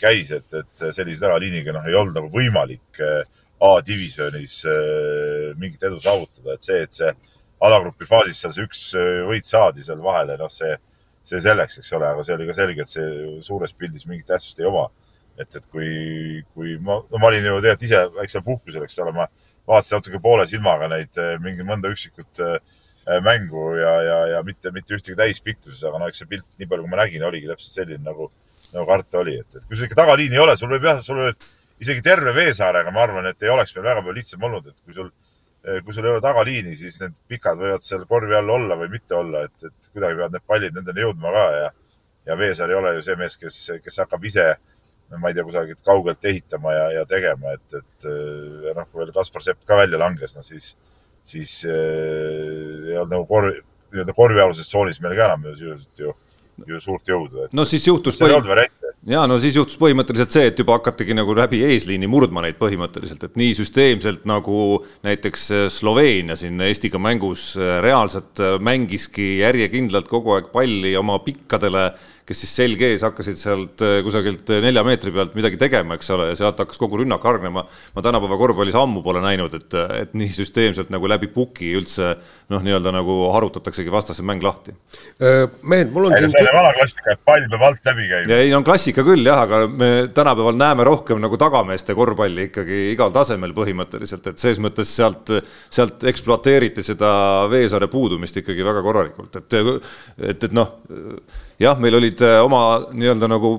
käis, et, et sellise tagaliiniga noh, ei olnud nagu võimalik eh, A-divisjonis mingit edu saavutada, et see, et see alagrupi faasis seal see üks võit saadi seal vahele, noh, see, see selleks, eks ole, aga see oli ka selge, et see suures pildis mingit tähtsust ei oma. et, et kui, kui ma, no ma olin ju tegelikult ise väiksel puhkusel, eks ole, ma vaatasin natuke poole silmaga neid mingi mõnda üksikut mängu ja, ja, ja mitte, mitte ühtegi täispikkuses, aga no eks see pilt, nii palju kui ma nägin, oligi täpselt selline nagu, nagu karta oli, et, et kui sul ikka tagaliini ei ole, sul võib jah, sul võib isegi terve Veesaarega, ma arvan, et ei oleks meil väga palju lihtsam olnud, et kui sul, eh, kui sul ei ole tagaliini, siis need pikad võivad seal korvi all olla või mitte olla, et, et kuidagi peavad need pallid nendeni jõudma ka ja, ja Veesaar ei ole ju see mees, kes, kes hakkab ise ma ei tea, kusagilt kaugelt ehitama ja, ja tegema, et, et ja noh, kui veel Kaspar Sepp ka välja langes, no siis, siis äh, ei olnud nagu korvi, nii-öelda korvialuses tsoonis meil ka enam sisuliselt ju, ju suurt jõudu. no siis juhtus. variant ja no siis juhtus põhimõtteliselt see, et juba hakatigi nagu läbi eesliini murdma neid põhimõtteliselt, et nii süsteemselt nagu näiteks Sloveenia siin Eestiga mängus reaalselt mängiski järjekindlalt kogu aeg palli oma pikkadele kes siis selg ees hakkasid sealt äh, kusagilt äh, nelja meetri pealt midagi tegema, eks ole, ja sealt hakkas kogu rünnak hargnema. ma tänapäeva korvpallis ammu pole näinud, et, et nii süsteemselt nagu läbi puki üldse noh, nii-öelda nagu harutataksegi vastase mäng lahti. Äh, mehed, mul on see on vana klassika, et pall peab alt läbi käima. ei, no klassika küll jah, aga me tänapäeval näeme rohkem nagu tagameeste korvpalli ikkagi igal tasemel põhimõtteliselt, et ses mõttes sealt, sealt ekspluateeriti seda Veesaare puudumist ikkagi väga korralikult, et, et, et noh jah, meil olid äh, oma nii-öelda nagu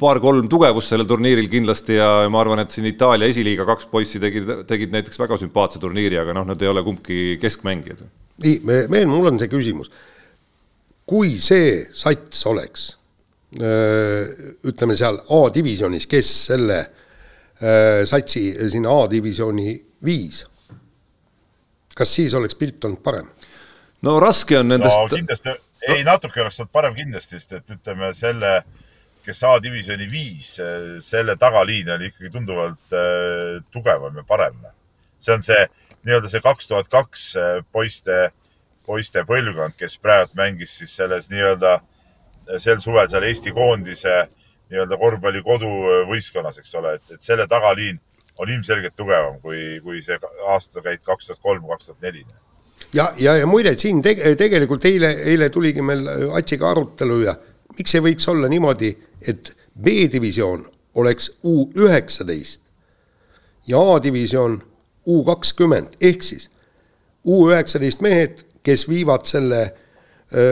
paar-kolm tugevust sellel turniiril kindlasti ja ma arvan, et siin Itaalia esiliiga kaks poissi tegid, tegid näiteks väga sümpaatse turniiri, aga noh, nad ei ole kumbki keskmängijad. nii, meil, mul on see küsimus. kui see sats oleks ütleme seal A-divisjonis, kes selle satsi sinna A-divisjoni viis, kas siis oleks pilt olnud parem? no raske on nendest no, kindlasti ei, natuke oleks olnud parem kindlasti, sest et ütleme selle, kes A-divisjoni viis, selle tagaliin oli ikkagi tunduvalt äh, tugevam ja parem. see on see nii-öelda see kaks tuhat kaks äh, poiste, poiste põlvkond, kes praegu mängis siis selles nii-öelda äh, sel suvel seal Eesti koondise nii-öelda korvpalli koduvõistkonnas, eks ole, et, et selle tagaliin on ilmselgelt tugevam kui, kui see aastakäik kaks tuhat kolm, kaks tuhat neli ja, ja, ja muide, siin te, tegelikult eile, eile tuligi meil Atsiga arutelu ja miks ei võiks olla niimoodi, et B-divisjoon oleks U üheksateist ja A-divisjon U kakskümmend, ehk siis U üheksateist mehed, kes viivad selle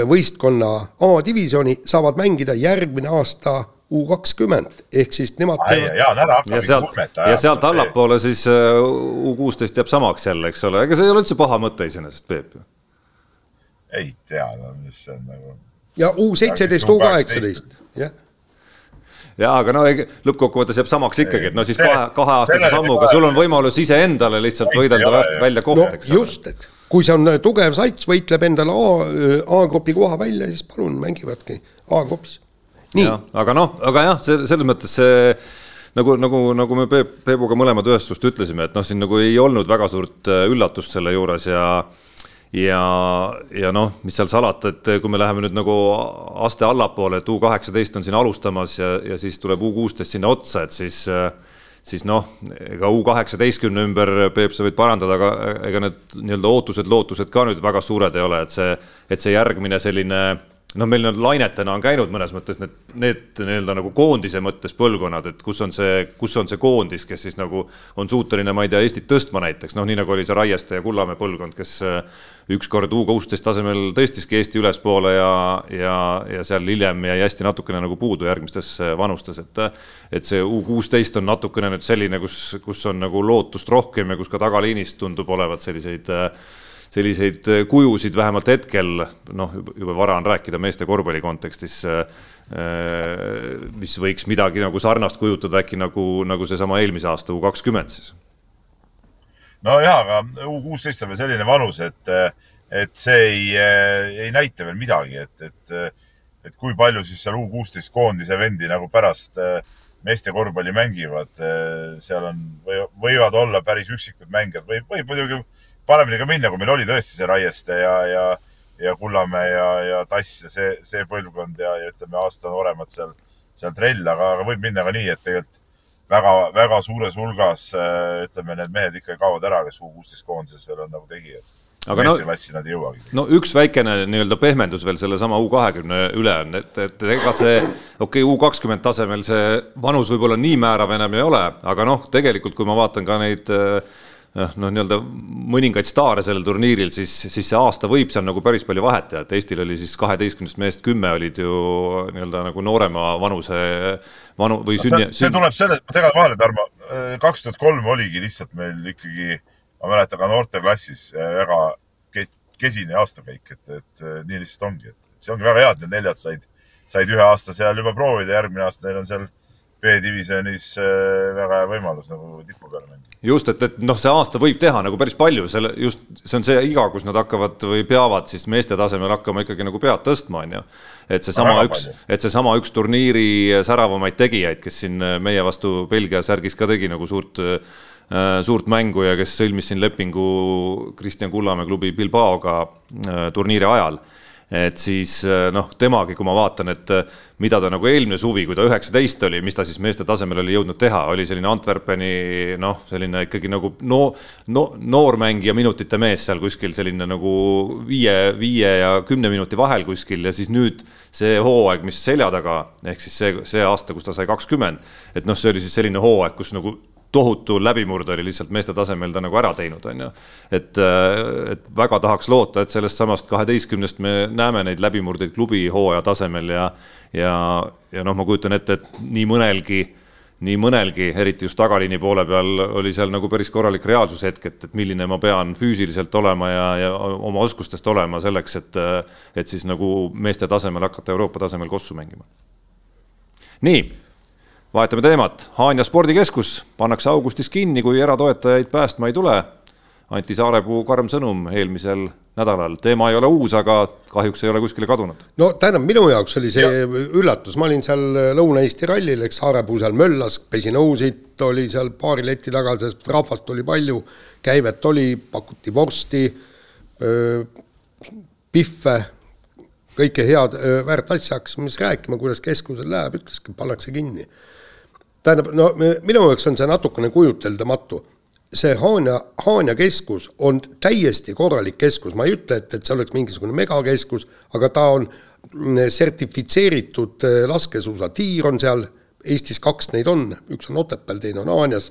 võistkonna A-divisjoni, saavad mängida järgmine aasta U kakskümmend ehk siis nemad teevad. Jaan ära hakkab. ja sealt, ja sealt allapoole siis U kuusteist jääb samaks jälle, eks ole, ega see ei ole üldse paha mõte iseenesest, Peep ju. ei tea, no mis see on nagu. ja U seitseteist, U kaheksateist, jah jaa, aga no lõppkokkuvõttes jääb samaks ikkagi, et no siis kahe, kaheaastase sammuga sul on võimalus iseendale lihtsalt võidelda välja koht, eks ole. just, et kui see on tugev sats, võitleb endale A, A-grupi koha välja, siis palun mängivadki A-grupis. Aga noh, aga jah, selles mõttes see nagu, nagu, nagu me Peep, Peebuga mõlemad ühest suust ütlesime, et noh, siin nagu ei olnud väga suurt äh, üllatust selle juures ja ja, ja noh, mis seal salata, et kui me läheme nüüd nagu aste allapoole, et U kaheksateist on siin alustamas ja, ja siis tuleb U kuusteist sinna otsa, et siis siis noh, ega U kaheksateistkümne ümber, Peep, sa võid parandada, aga ega need nii-öelda ootused, lootused ka nüüd väga suured ei ole, et see, et see järgmine selline noh, meil nüüd lainetena on käinud mõnes mõttes need, need nii-öelda nagu koondise mõttes põlvkonnad, et kus on see, kus on see koondis, kes siis nagu on suuteline, ma ei tea, Eestit tõstma näiteks, noh, nii nagu oli see Raieste ja Kullamäe põlvkond, kes äh, ükskord U kuusteist tasemel tõstiski Eesti ülespoole ja, ja, ja seal hiljem jäi hästi natukene nagu puudu järgmistes äh, vanustes, et et see U kuusteist on natukene nüüd selline, kus, kus on nagu lootust rohkem ja kus ka tagaliinis tundub olevat selliseid äh, selliseid äh, kujusid vähemalt hetkel, noh, juba vara on rääkida meeste korvpalli kontekstis, äh, äh, mis võiks midagi nagu sarnast kujutada äkki nagu, nagu seesama eelmise aasta U kakskümmend siis. nojah, aga U kuusteist on veel selline vanus, et, et see ei, ei näita veel midagi, et, et, et kui palju siis seal U kuusteist koondise vendi nagu pärast meeste korvpalli mängivad, seal on, võivad olla päris üksikud mängijad või võib muidugi paremini ka minna, kui meil oli tõesti see Raieste ja, ja, ja Kullamäe ja, ja Tass ja see, see põlvkond ja, ja ütleme, aasta nooremad seal, seal trell, aga, aga võib minna ka nii, et tegelikult väga, väga suures hulgas ütleme, need mehed ikka kaovad ära, kes U kuusteist koondises veel on nagu tegijad. Aga no, no üks väikene nii-öelda pehmendus veel sellesama U kahekümne üle on, et, et ega see, okei okay,, U kakskümmend tasemel see vanus võib-olla nii määrav enam ei ole, aga noh, tegelikult kui ma vaatan ka neid äh, noh, nii-öelda mõningaid staare sellel turniiril, siis, siis see aasta võib seal nagu päris palju vahet teha, et Eestil oli siis kaheteistkümnest mehest kümme olid ju nii-öelda nagu noorema vanuse vanu või sünni. see tuleb selle, segan vahele, Tarmo, kaks tuhat kolm oligi lihtsalt meil ikkagi, ma mäletan ka noorteklassis väga kesine aastakäik, et, et nii lihtsalt ongi, et see ongi väga hea, et need neljad said, said ühe aasta seal juba proovida, järgmine aasta neil on seal B-divisjonis väga hea võimalus nagu tipu peale mängida just, et, et noh, see aasta võib teha nagu päris palju, selle just, see on see iga, kus nad hakkavad või peavad siis meeste tasemel hakkama ikkagi nagu pead tõstma, on ju. et seesama üks, et seesama üks turniiri säravamaid tegijaid, kes siin meie vastu Belgia särgis ka tegi nagu suurt äh, suurt mängu ja kes sõlmis siin lepingu Kristjan Kullamäe klubi Bilbaoga äh, turniiri ajal et siis äh, noh, temagi, kui ma vaatan, et äh, mida ta nagu eelmine suvi, kui ta üheksateist oli, mis ta siis meeste tasemel oli jõudnud teha, oli selline Antwerpeni noh, selline ikkagi nagu no, no noormängija minutite mees seal kuskil selline nagu viie, viie ja kümne minuti vahel kuskil ja siis nüüd see hooaeg, mis selja taga, ehk siis see, see aasta, kus ta sai kakskümmend, et noh, see oli siis selline hooaeg, kus nagu tohutu läbimurde oli lihtsalt meeste tasemel ta nagu ära teinud, on ju. et, äh, et väga tahaks loota, et sellest samast kaheteistkümnest me näeme neid läbimurdeid klubi hooaja tasemel ja ja, ja noh, ma kujutan ette, et nii mõnelgi, nii mõnelgi, eriti just tagaliini poole peal, oli seal nagu päris korralik reaalsushetk, et, et milline ma pean füüsiliselt olema ja, ja oma oskustest olema selleks, et et siis nagu meeste tasemel hakata Euroopa tasemel kossu mängima. nii vahetame teemat, Haanja spordikeskus pannakse augustis kinni, kui eratoetajaid päästma ei tule. Anti Saarepuu karm sõnum eelmisel nädalal, teema ei ole uus, aga kahjuks ei ole kuskile kadunud. no tähendab, minu jaoks oli see ja. üllatus, ma olin seal Lõuna-Eesti rallil, eks Saarepuu seal möllas, pesi nõusid, oli seal paari leti taga, sest rahvast oli palju, käivet oli, pakuti vorsti, pihve, kõike head, väärt asja, hakkasime siis rääkima, kuidas keskusel läheb, ütleski, pannakse kinni tähendab, no minu jaoks on see natukene kujuteldamatu. see Haanja, Haanja keskus on täiesti korralik keskus, ma ei ütle, et, et see oleks mingisugune megakeskus, aga ta on mm, sertifitseeritud äh, laskesuusatiir on seal, Eestis kaks neid on, üks on Otepääl, teine on Haanjas.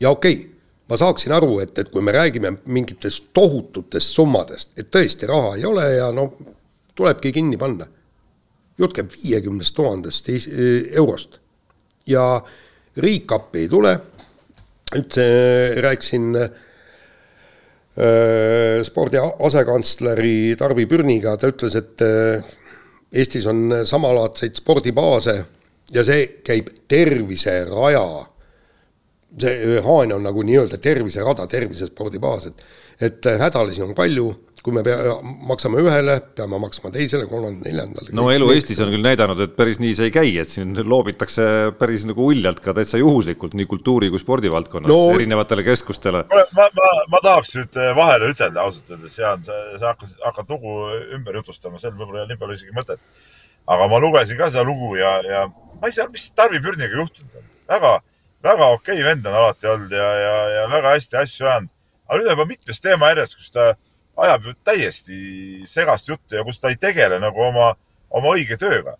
ja okei okay,, ma saaksin aru, et, et kui me räägime mingitest tohututest summadest, et tõesti raha ei ole ja noh, tulebki kinni panna. jutt käib viiekümnest tuhandest eurost ja riik appi ei tule. Üldse rääkisin äh, spordi asekantsleri Tarvi Pürniga, ta ütles, et äh, Eestis on samalaadseid spordibaase ja see käib terviseraja. see Haanja on nagu nii-öelda terviserada, tervisespordibaas, et, et hädalisi on palju kui me pea, maksame ühele, peame maksma teisele, kolmandale, neljandale. no elu Eestis on küll näidanud, et päris nii see ei käi, et siin loobitakse päris nagu uljalt ka täitsa juhuslikult nii kultuuri kui spordivaldkonnas no, erinevatele keskustele. ma, ma, ma tahaks nüüd eh, vahele ütelda ausalt öeldes, Jaan, sa, sa hakkad, hakkad lugu ümber jutustama, sel võib-olla ei ole nii palju isegi mõtet. aga ma lugesin ka seda lugu ja, ja ma ei saa, mis Tarvi Pürniga juhtunud on. väga, väga okei okay vend on alati olnud ja, ja, ja väga hästi asju ajanud. aga nüüd on juba mitmes teema järjest, kus ta ajab ju täiesti segast juttu ja kus ta ei tegele nagu oma, oma õige tööga.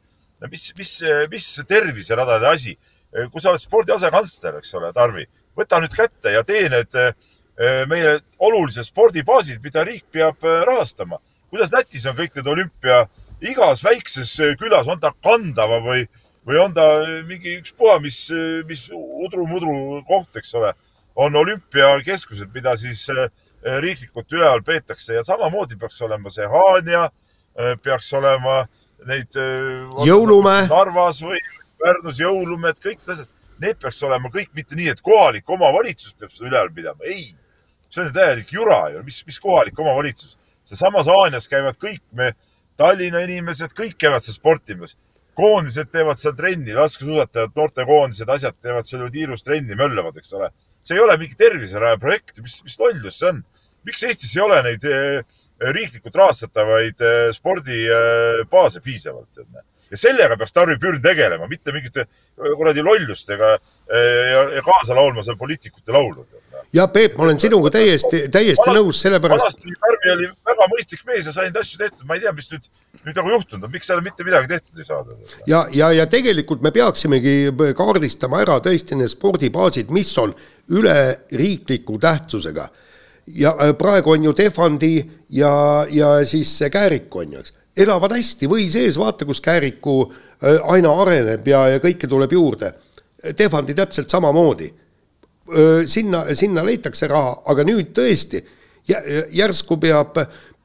mis, mis, mis terviseradade asi, kui sa oled spordi asekantsler, eks ole, Tarvi, võta nüüd kätte ja tee need eh, meie olulised spordibaasid, mida riik peab eh, rahastama. kuidas Lätis on kõik need olümpia, igas väikses eh, külas, on ta Kandava või, või on ta mingi ükspuha, mis, mis udru-mudru koht, eks ole, on olümpiakeskused, mida siis äh, riiklikult üleval peetakse ja samamoodi peaks olema see Haanja, eh, peaks olema neid. Eh, jõulumäe. Narvas või Pärnus jõulumäed, kõik need asjad, need peaks olema kõik mitte nii, et kohalik omavalitsus peab seda üleval pidama, ei. see on täielik jura ju, mis, mis kohalik omavalitsus. sealsamas Haanjas käivad kõik me Tallinna inimesed, kõik käivad seal sportimas. koondised teevad seal trenni, laskesuusatajad, noortekoondised, asjad teevad seal ju tiirus trenni, möllavad, eks ole see ei ole mingi terviseraja projekt, mis, mis lollus see on? Miks Eestis ei ole neid eh, riiklikult rahastatavaid eh, spordibaase eh, piisavalt? ja sellega peaks Tarvi Pürn tegelema, mitte mingite kuradi lollustega ja, ja kaasa laulma seal poliitikute laulu. ja Peep, ma olen sinuga täiesti, täiesti vanasti, nõus, sellepärast. vanasti Tarvi oli väga mõistlik mees ja sai neid asju tehtud, ma ei tea, mis nüüd, nüüd nagu juhtunud on, miks seal mitte midagi tehtud ei saada. ja, ja, ja tegelikult me peaksimegi kaardistama ära tõesti need spordibaasid, mis on üleriikliku tähtsusega ja äh, praegu on ju Tehvandi ja, ja siis see Kääriku on ju, eks, elavad hästi või sees, vaata, kus Kääriku äh, aina areneb ja, ja kõike tuleb juurde. Tehvandi täpselt samamoodi. Sinna, sinna leitakse raha, aga nüüd tõesti järsku peab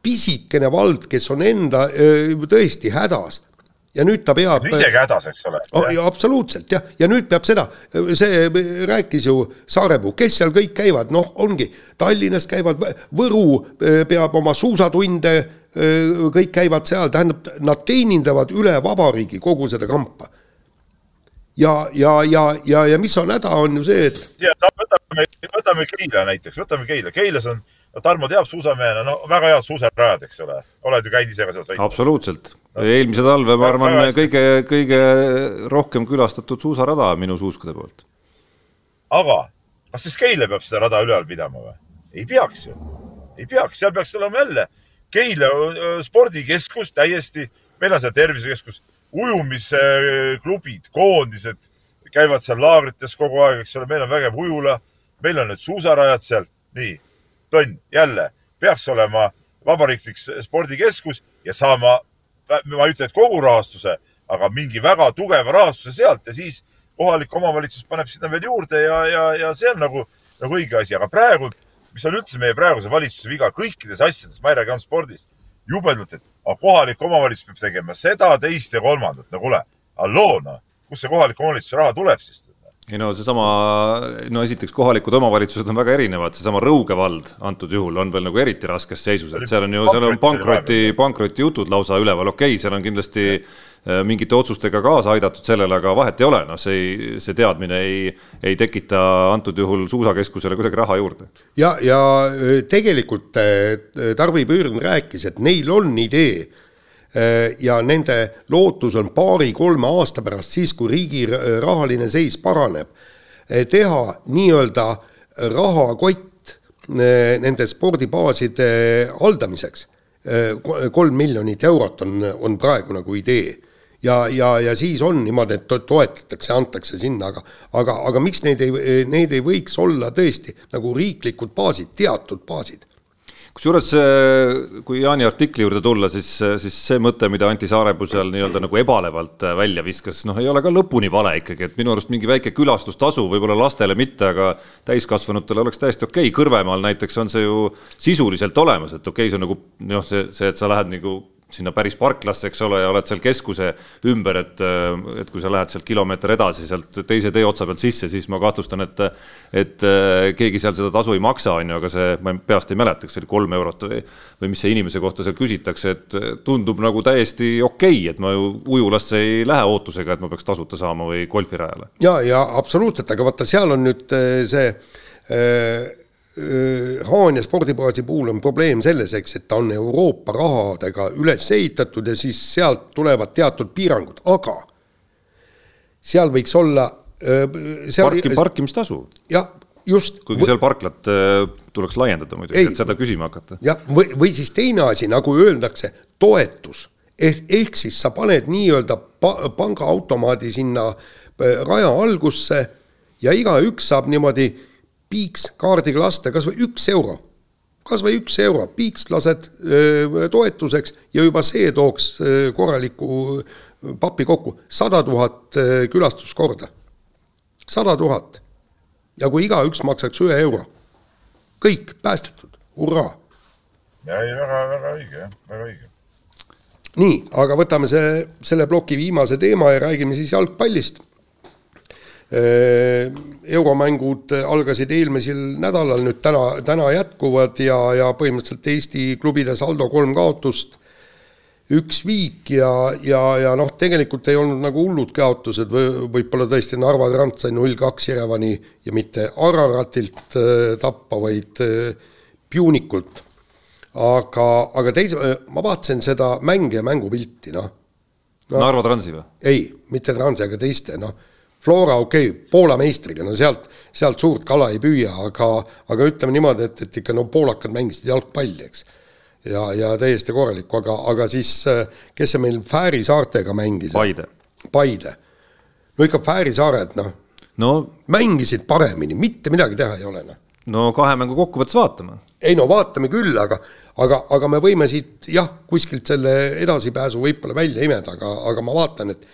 pisikene vald, kes on enda tõesti hädas ja nüüd ta peab. isegi hädas, eks ole oh,. absoluutselt jah, ja nüüd peab seda, see rääkis ju Saarepuu, kes seal kõik käivad, noh, ongi Tallinnas käivad, Võru eh, peab oma suusatunde, eh, kõik käivad seal, tähendab, nad teenindavad üle vabariigi kogu seda kampa. ja, ja, ja, ja, ja mis on häda, on ju see, et. võtame, võtame Keila näiteks, võtame Keila, Keilas on no Tarmo teab suusamehena, no väga head suusarajad, eks ole, oled ju käinud ise ka seal sõitmas? absoluutselt no., eelmise talve, ma arvan, kõige, kõige rohkem külastatud suusarada minu suuskude poolt. aga kas siis Keila peab seda rada üleval pidama või? ei peaks ju, ei peaks, seal peaks olema jälle Keila spordikeskus täiesti, meil on seal tervisekeskus, ujumisklubid, koondised käivad seal laagrites kogu aeg, eks ole, meil on vägev ujula, meil on need suusarajad seal, nii tonn, jälle peaks olema vabariiklik spordikeskus ja saama, ma ei ütle, et kogu rahastuse, aga mingi väga tugeva rahastuse sealt ja siis kohalik omavalitsus paneb sinna veel juurde ja, ja, ja see on nagu, nagu õige asi, aga praegu, mis on üldse meie praeguse valitsuse viga kõikides asjades, ma ei räägi ainult spordist, jubedalt, et aga kohalik omavalitsus peab tegema seda, teist ja kolmandat, no kuule, halloo noh, kust see kohaliku omavalitsuse raha tuleb siis? Ei no seesama, no esiteks kohalikud omavalitsused on väga erinevad, seesama Rõuge vald antud juhul on veel nagu eriti raskes seisus, et seal on ju, seal on pankroti, pankrotijutud lausa üleval, okei okay,, seal on kindlasti äh, mingite otsustega kaasa aidatud sellele, aga vahet ei ole, noh, see ei, see teadmine ei, ei tekita antud juhul suusakeskusele kuidagi raha juurde. ja, ja äh, tegelikult äh, Tarvi Püürn rääkis, et neil on idee ja nende lootus on paari-kolme aasta pärast, siis kui riigi rahaline seis paraneb, äh, teha nii-öelda rahakott nende spordibaaside haldamiseks. kolm miljonit eurot on, on praegu nagu idee. Ja, ja, ja siis on niimoodi, et toetatakse, antakse sinna, aga aga, aga miks neid ei, neid ei võiks olla tõesti nagu riiklikud baasid, teatud baasid kusjuures kui Jaani artikli juurde tulla, siis, siis see mõte, mida Anti Saarepuu seal nii-öelda nagu ebalevalt välja viskas, noh, ei ole ka lõpuni vale ikkagi, et minu arust mingi väike külastustasu, võib-olla lastele mitte, aga täiskasvanutele oleks täiesti okei okay., Kõrvemaal näiteks on see ju sisuliselt olemas, et okei okay,, see on nagu noh, see, see, et sa lähed nagu sinna päris parklasse, eks ole, ja oled seal keskuse ümber, et, et kui sa lähed sealt kilomeeter edasi sealt teise tee otsa pealt sisse, siis ma kahtlustan, et et keegi seal seda tasu ei maksa, on ju, aga see, ma peast ei mäleta, kas see oli kolm eurot või või mis see inimese kohta seal küsitakse, et tundub nagu täiesti okei okay,, et ma ju ujulasse ei lähe ootusega, et ma peaks tasuta saama või golfirajale. ja, ja absoluutselt, aga vaata, seal on nüüd eh, see äh, Haanja spordibaasi puhul on probleem selles, eks, et ta on Euroopa rahadega üles ehitatud ja siis sealt tulevad teatud piirangud, aga seal võiks olla seal... Parki, parkimistasu. jah, just. kuigi seal parklat tuleks laiendada muidugi, et seda küsima hakata. jah, või, või siis teine asi, nagu öeldakse, toetus. ehk, ehk siis sa paned nii-öelda pa, pangaautomaadi sinna raja algusse ja igaüks saab niimoodi piiks kaardiga lasta kas või üks euro, kas või üks euro, piiks lased öö, toetuseks ja juba see tooks öö, korraliku papi kokku, sada tuhat külastuskorda, sada tuhat. ja kui igaüks maksaks ühe euro, kõik päästetud, hurraa. ei, väga, väga õige jah, väga õige. nii, aga võtame see, selle ploki viimase teema ja räägime siis jalgpallist euromängud algasid eelmisel nädalal, nüüd täna, täna jätkuvad ja, ja põhimõtteliselt Eesti klubide saldo kolm kaotust, üks viik ja, ja, ja noh, tegelikult ei olnud nagu hullud kaotused või võib-olla tõesti Narva Trans sai null kaks Jerevani ja mitte Araratilt äh, tappa, vaid äh, Punikult. aga, aga teise, ma vaatasin seda mänge ja mängupilti, noh no,. Narva Transi või? ei, mitte Transi, aga teiste, noh Flora okei okay,, Poola meistriga, no sealt, sealt suurt kala ei püüa, aga, aga ütleme niimoodi, et, et ikka no poolakad mängisid jalgpalli, eks. ja, ja täiesti korralikku, aga, aga siis kes see meil Fääri saartega mängis? Paide. Paide. no ikka Fääri saared, noh no, mängisid paremini, mitte midagi teha ei ole, noh. no kahe mängu kokkuvõttes vaatame. ei no vaatame küll, aga, aga, aga me võime siit jah, kuskilt selle edasipääsu võib-olla välja imeda, aga, aga ma vaatan, et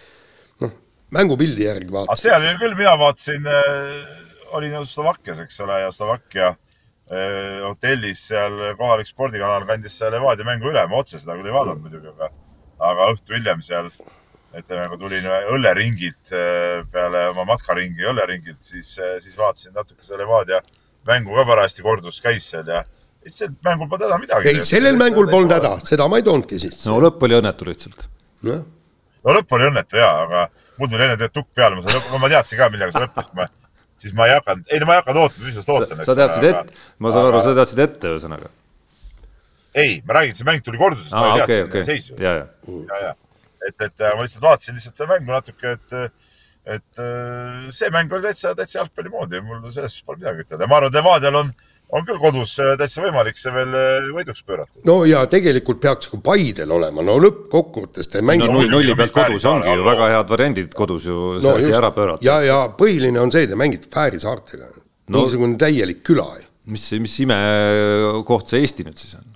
mängupildi järgi vaatasin. seal oli küll, mina vaatasin äh,, olin ju Slovakkias, eks ole, ja Slovakkia äh, hotellis seal kohalik spordikanal kandis seal Levadia mängu üle, ma otse seda küll ei vaadanud muidugi, aga, aga õhtu hiljem seal ütleme, kui tulin õlleringilt äh, peale oma matkaringi õlleringilt, siis, siis vaatasin natuke selle Levadia mängu ka parajasti kordus käis seal ja sel mängul polnud häda midagi. ei, sellel mängul polnud häda, seda ma ei toonudki siis. no lõpp oli õnnetu lihtsalt. no lõpp oli õnnetu ja, aga mul tuli enne tukk peale, ma sain, ma teadsin ka, millega see lõppes, ma, siis ma ei hakanud, ei no ma ei hakanud ootama, mis ma seda ootan. sa teadsid ette, ma saan aru, sa teadsid ette ühesõnaga. ei, ma räägin, see mäng tuli kordusest, ma ei teadnud okay, okay. seisu. ja, ja, ja, ja, et, et ma lihtsalt vaatasin lihtsalt seda mängu natuke, et, et see mäng oli täitsa, täitsa jalgpalli moodi, mul selles pole midagi ütelda. ma arvan, et Levadial on on küll kodus äh, täitsa võimalik see veel äh, võiduks pöörata. no ja tegelikult peaks ka Paidel olema, no lõppkokkuvõttes te mängite no, nulli, nulli pealt kodus ongi ju väga head variandid kodus ju see no, asi ära pöörata. ja, ja põhiline on see, te mängite Fääri saartega no,. niisugune täielik küla mis, mis imekoht see Eesti nüüd siis on?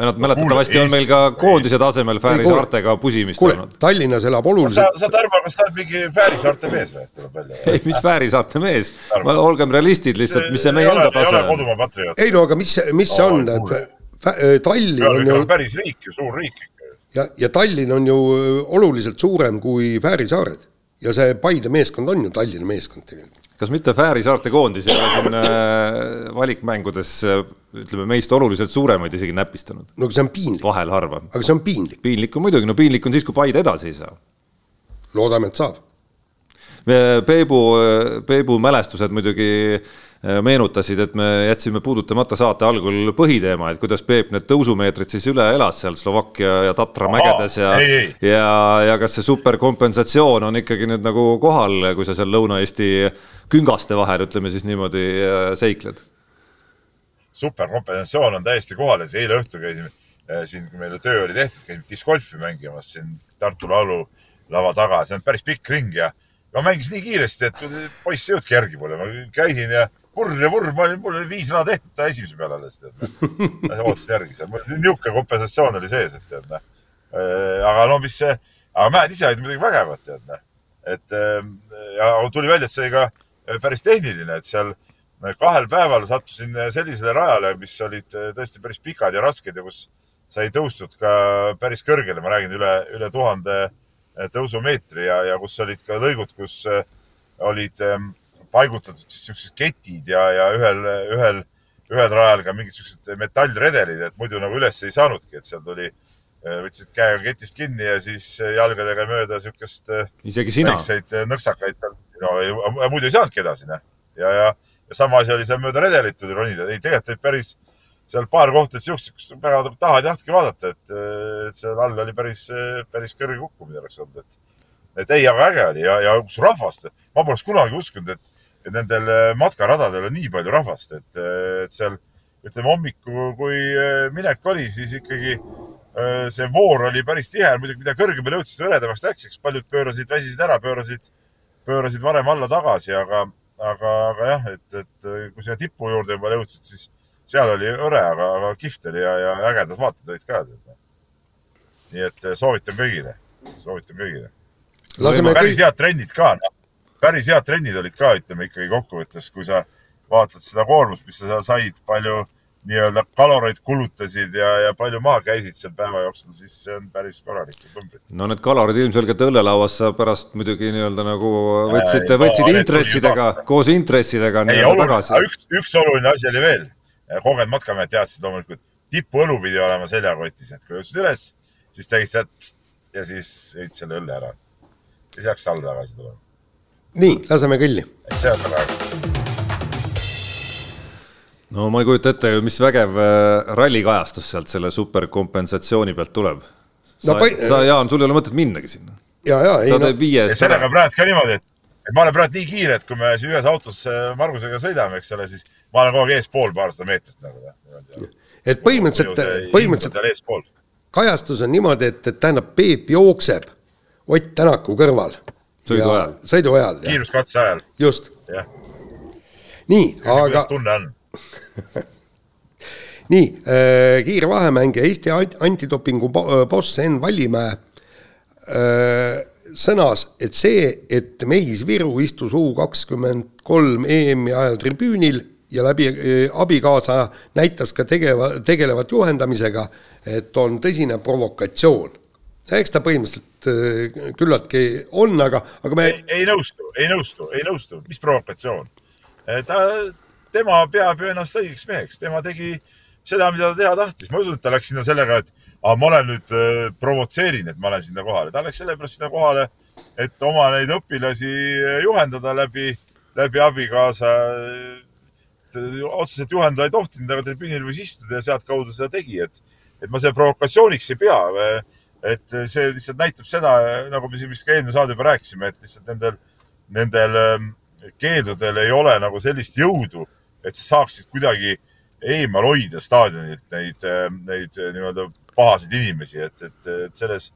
Mäletatavasti on meil ka koondise tasemel Fääri saartega pusimist olnud. Tallinnas elab oluliselt. sa, sa Tarmo, kas sa oled mingi Fääri saarte mees või, tuleb välja? ei, mis Fääri saarte mees, olgem realistid lihtsalt, mis see meie enda tase on. ei no aga mis, mis see on, et Tallinn on ju. päris riik ju, suur riik ikka. ja, ja Tallinn on ju oluliselt suurem kui Fääri saared ja see Paide meeskond on ju Tallinna meeskond tegelikult kas mitte Fääri saarte koondis ei ole siin äh, valikmängudes äh, ütleme meist oluliselt suuremaid isegi näpistanud? no aga see on piinlik. vahel harva. aga see on piinlik. piinlik on muidugi, no piinlik on siis, kui Paide edasi ei saa. loodame, et saab. Peebu, Peebu mälestused muidugi meenutasid, et me jätsime puudutamata saate algul põhiteema, et kuidas Peep need tõusumeetrid siis üle elas seal Slovakkia ja Tatra mägedes ja, ja, ja kas see superkompensatsioon on ikkagi nüüd nagu kohal, kui sa seal Lõuna-Eesti küngaste vahel, ütleme siis niimoodi, seikled? Superkompensatsioon on täiesti kohal ja siis eile õhtul käisime siin, kui meile töö oli tehtud, käisime discgolfi mängimas siin Tartu laulu lava taga, see on päris pikk ring ja ma mängisin nii kiiresti, et poiss ei jõudnudki järgi mulle, ma käisin ja vurr ja vurr, ma olin, mul oli viis rada tehtud ta esimese peale alles, tead. ootasin järgi seal, niisugune kompensatsioon oli sees, et tead noh. Äh, aga no mis see, aga mäed ise olid muidugi vägevad, tead noh. et ähm, ja tuli välja, et see oli ka päris tehniline, et seal äh, kahel päeval sattusin sellisele rajale, mis olid tõesti päris pikad ja rasked ja kus sai tõustud ka päris kõrgele, ma räägin üle, üle tuhande tõusumeetri ja, ja kus olid ka lõigud, kus olid ähm, paigutatud siis siuksed ketid ja, ja ühel, ühel, ühel rajal ka mingid siuksed metallredelid, et muidu nagu üles ei saanudki, et seal tuli, võtsid käega ketist kinni ja siis jalgadega mööda siukest. Äh, isegi sina? väikseid nõksakaid seal, no muidu ei saanudki edasi, noh. ja, ja, ja sama asi oli seal mööda redelit tuli ronida, ei tegelikult olid päris seal paar kohta siuksed, kus väga tahad ei tahtnudki vaadata, et, seal all oli päris, päris kõrge kukkumine oleks olnud, et, et ei, aga äge oli. Ja, ja kus rahvast, ma poleks kunagi uskunud, et et nendel äh, matkaradadel on nii palju rahvast, et, äh, et seal ütleme hommikul, kui äh, minek oli, siis ikkagi see voor oli päris tihe, muidugi mida kõrgemale jõudsid, seda hõredamaks läks, eks paljud pöörasid, väsisid ära, pöörasid, pöörasid varem alla tagasi, aga, aga, aga jah, et, et kui sinna tipu juurde juba jõudsid, siis seal oli hõre, aga, aga kihvt oli ja, ja ägedad vaated olid ka. nii et soovitan kõigile, soovitan kõigile. päris head trennid ka, noh päris head trennid olid ka, ütleme ikkagi kokkuvõttes, kui sa vaatad seda koormust, mis sa said, palju nii-öelda kaloreid kulutasid ja, ja palju maha käisid seal päeva jooksul, siis see on päris korralikud numbrid. no need kalorid ilmselgelt õllelauas sa pärast muidugi nii-öelda nagu võtsid, võtsid intressidega, koos intressidega nii-öelda tagasi. üks, üks oluline asi oli veel. kogenud matkamehed teadsid loomulikult, tipuõlu pidi olema seljakotis, et kui jõudsid üles, siis tegid sealt ja siis jõid selle õlle ära. siis läks alla tagasi tulema nii, laseme kõlli. see on väga äge no ma ei kujuta ette, mis vägev äh, rallikajastus sealt selle superkompensatsiooni pealt tuleb. sa no,, sa, Jaan, sul ei ole mõtet minnagi sinna. ja, ja, ei no. sellega praegu ka niimoodi, et, et ma olen praegu nii kiire, et kui me ühes autos äh, Margusega sõidame, eks ole, siis ma olen kogu aeg eespool paarsada meetrit nagu. et põhimõtteliselt, põhimõtteliselt kajastus on niimoodi, et, et tähendab, Peep jookseb Ott Tänaku kõrval sõidu ajal. sõidu ajal. kiiruskatse ajal. just. nii, aga. kuidas tunne on nii äh,, kiire vahemäng ja Eesti antidopingu äh, boss Enn Vallimäe äh, sõnas, et see, et Mehis Viru istus U kakskümmend kolm EM-i ajal tribüünil ja läbi abikaasa näitas ka tegeva, tegelevat juhendamisega, et on tõsine provokatsioon eks ta põhimõtteliselt küllaltki on, aga, aga me. ei, ei nõustu, ei nõustu, ei nõustu, mis provokatsioon. Ta, tema peab ju ennast õigeks meheks, tema tegi seda, mida ta teha tahtis, ma usun, et ta läks sinna sellega, et aga ma olen nüüd äh,, provotseerin, et ma olen sinna kohale, ta läks sellepärast sinna kohale, et oma neid õpilasi juhendada läbi, läbi abikaasa. otseselt juhendada ei tohtinud, aga tribüünil võis istuda ja sealtkaudu seda tegi, et, et ma seda provokatsiooniks ei pea et see lihtsalt näitab seda, nagu me siin vist ka eelmine saade juba rääkisime, et lihtsalt nendel, nendel ähm, keeldudel ei ole nagu sellist jõudu, et sa saaksid kuidagi eemal hoida staadionilt neid, ähm, neid nii-öelda pahaseid inimesi, et, et, et selles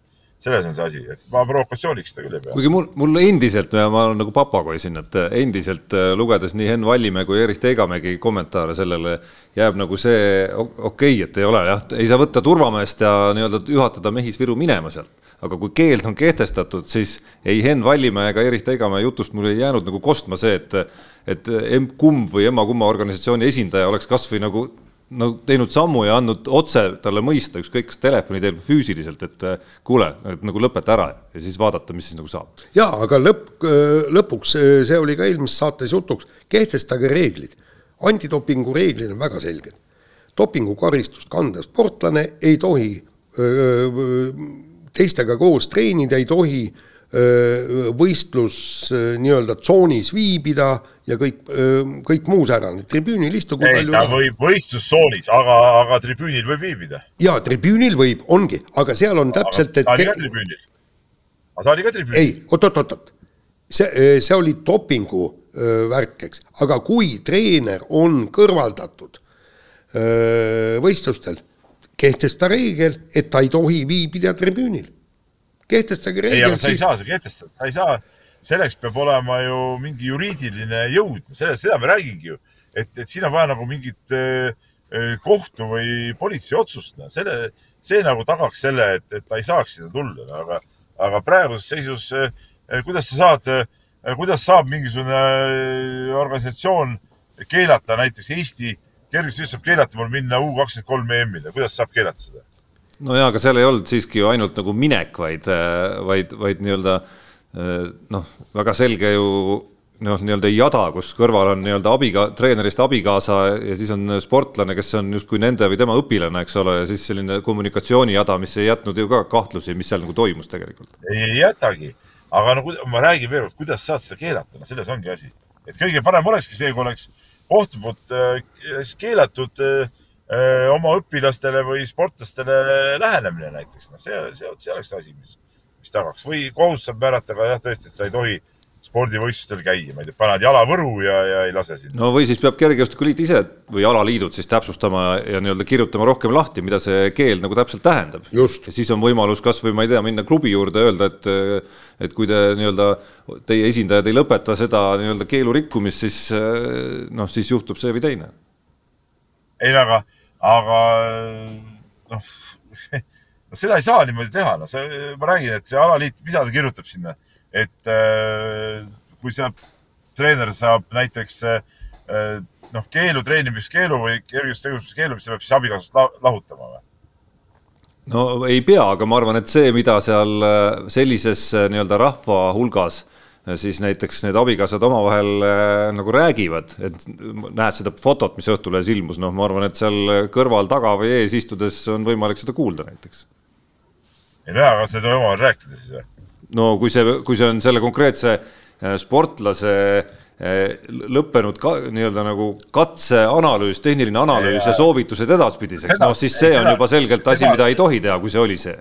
selles on see asi, et ma provokatsiooniks seda küll ei pea. kuigi mul, mul endiselt, ma olen nagu papagoi siin, et endiselt äh, lugedes nii Henn Vallimäe kui Erich Teigamägi kommentaare sellele, jääb nagu see okei okay,, et ei ole jah, ei saa võtta turvameest ja nii-öelda juhatada Mehis Viru minema sealt. Aga kui keeld on kehtestatud, siis ei Henn Vallimäe ega Erich Teigamäe jutust mul ei jäänud nagu kostma see, et et kumb või emma-kumma organisatsiooni esindaja oleks kasvõi nagu no teinud sammu ja andnud otse talle mõista, ükskõik kas telefoni teel või füüsiliselt, et kuule, nagu lõpeta ära ja siis vaadata, mis siis nagu saab. ja aga lõpp, lõpuks see oli ka eelmises saates jutuks, kehtestage reeglid. antidopingu reeglid on väga selged. dopingukaristust kandev sportlane ei tohi öö, teistega koos treenida, ei tohi võistlus nii-öelda tsoonis viibida ja kõik, kõik muu säärane, tribüünil istugu ei, ta võib võistlustsoonis, aga, aga tribüünil võib viibida. jaa, tribüünil võib, ongi, aga seal on täpselt, et ta oli ka tribüünil. aga ta oli ka tribüünil. ei, oot-oot-oot, see, see oli dopingu värk, eks, aga kui treener on kõrvaldatud võistlustel, kehtesta reegel, et ta ei tohi viibida tribüünil. Kehtestage reegel. ei, aga sa siis... ei saa seda kehtestada, sa ei saa, selleks peab olema ju mingi juriidiline jõud, sellest, seda ma räägingi ju, et, et siin on vaja nagu mingit äh, kohtu või politsei otsust, no selle, see nagu tagaks selle, et, et ta ei saaks sinna tulla no,, aga, aga praeguses seisus äh,, kuidas sa saad äh,, kuidas saab mingisugune organisatsioon keelata näiteks Eesti kergejõustik saab keelata mul minna U kakskümmend kolm EM-ile, kuidas saab keelata seda? no jaa, aga seal ei olnud siiski ju ainult nagu minek, vaid, vaid, vaid nii-öelda noh, väga selge ju noh, nii-öelda jada, kus kõrval on nii-öelda abiga-, treenerist abikaasa ja siis on sportlane, kes on justkui nende või tema õpilane, eks ole, ja siis selline kommunikatsioonijada, mis ei jätnud ju ka kahtlusi, mis seal nagu toimus tegelikult. ei jätagi, aga no ma räägin veel kord, kuidas saad seda keelata, no selles ongi asi. et kõige parem olekski see, kui oleks kohtu poolt äh, keelatud äh, oma õpilastele või sportlastele lähenemine näiteks, noh, see, see, see oleks asi, mis, mis tagaks. Või kohus saab määrata ka jah, tõesti, et sa ei tohi spordivõistlustel käia, ma ei tea, paned jala võru ja, ja ei lase sinna. no või siis peab Kergejõustikuliit ise või alaliidud siis täpsustama ja nii-öelda kirjutama rohkem lahti, mida see keeld nagu täpselt tähendab. ja siis on võimalus kasvõi ma ei tea, minna klubi juurde ja öelda, et et kui te nii-öelda, teie esindajad ei lõpeta seda nii-öelda keelu rikkumist, siis noh, siis juhtub see või teine ei no aga, aga noh seda ei saa niimoodi teha, no see, ma räägin, et see alaliit, mida ta kirjutab sinna, et äh, kui saab, treener saab näiteks äh, noh, keelu, treenimiskeelu või kergejõustiktegevuse keelu, mis ta peab siis abikaasast lahutama või? no ei pea, aga ma arvan, et see, mida seal äh, sellises nii-öelda rahva hulgas siis näiteks need abikaasad omavahel nagu räägivad, et näed seda fotot, mis Õhtulehes ilmus, noh, ma arvan, et seal kõrval, taga või ees istudes on võimalik seda kuulda näiteks. ei no aga seda omavahel rääkida siis või? No kui see, kui see on selle konkreetse äh, sportlase äh, lõppenud ka nii-öelda nagu katseanalüüs, tehniline analüüs ja, ja soovitused edaspidiseks, noh siis see seda, on juba selgelt asi, mida ei tohi teha, kui see oli see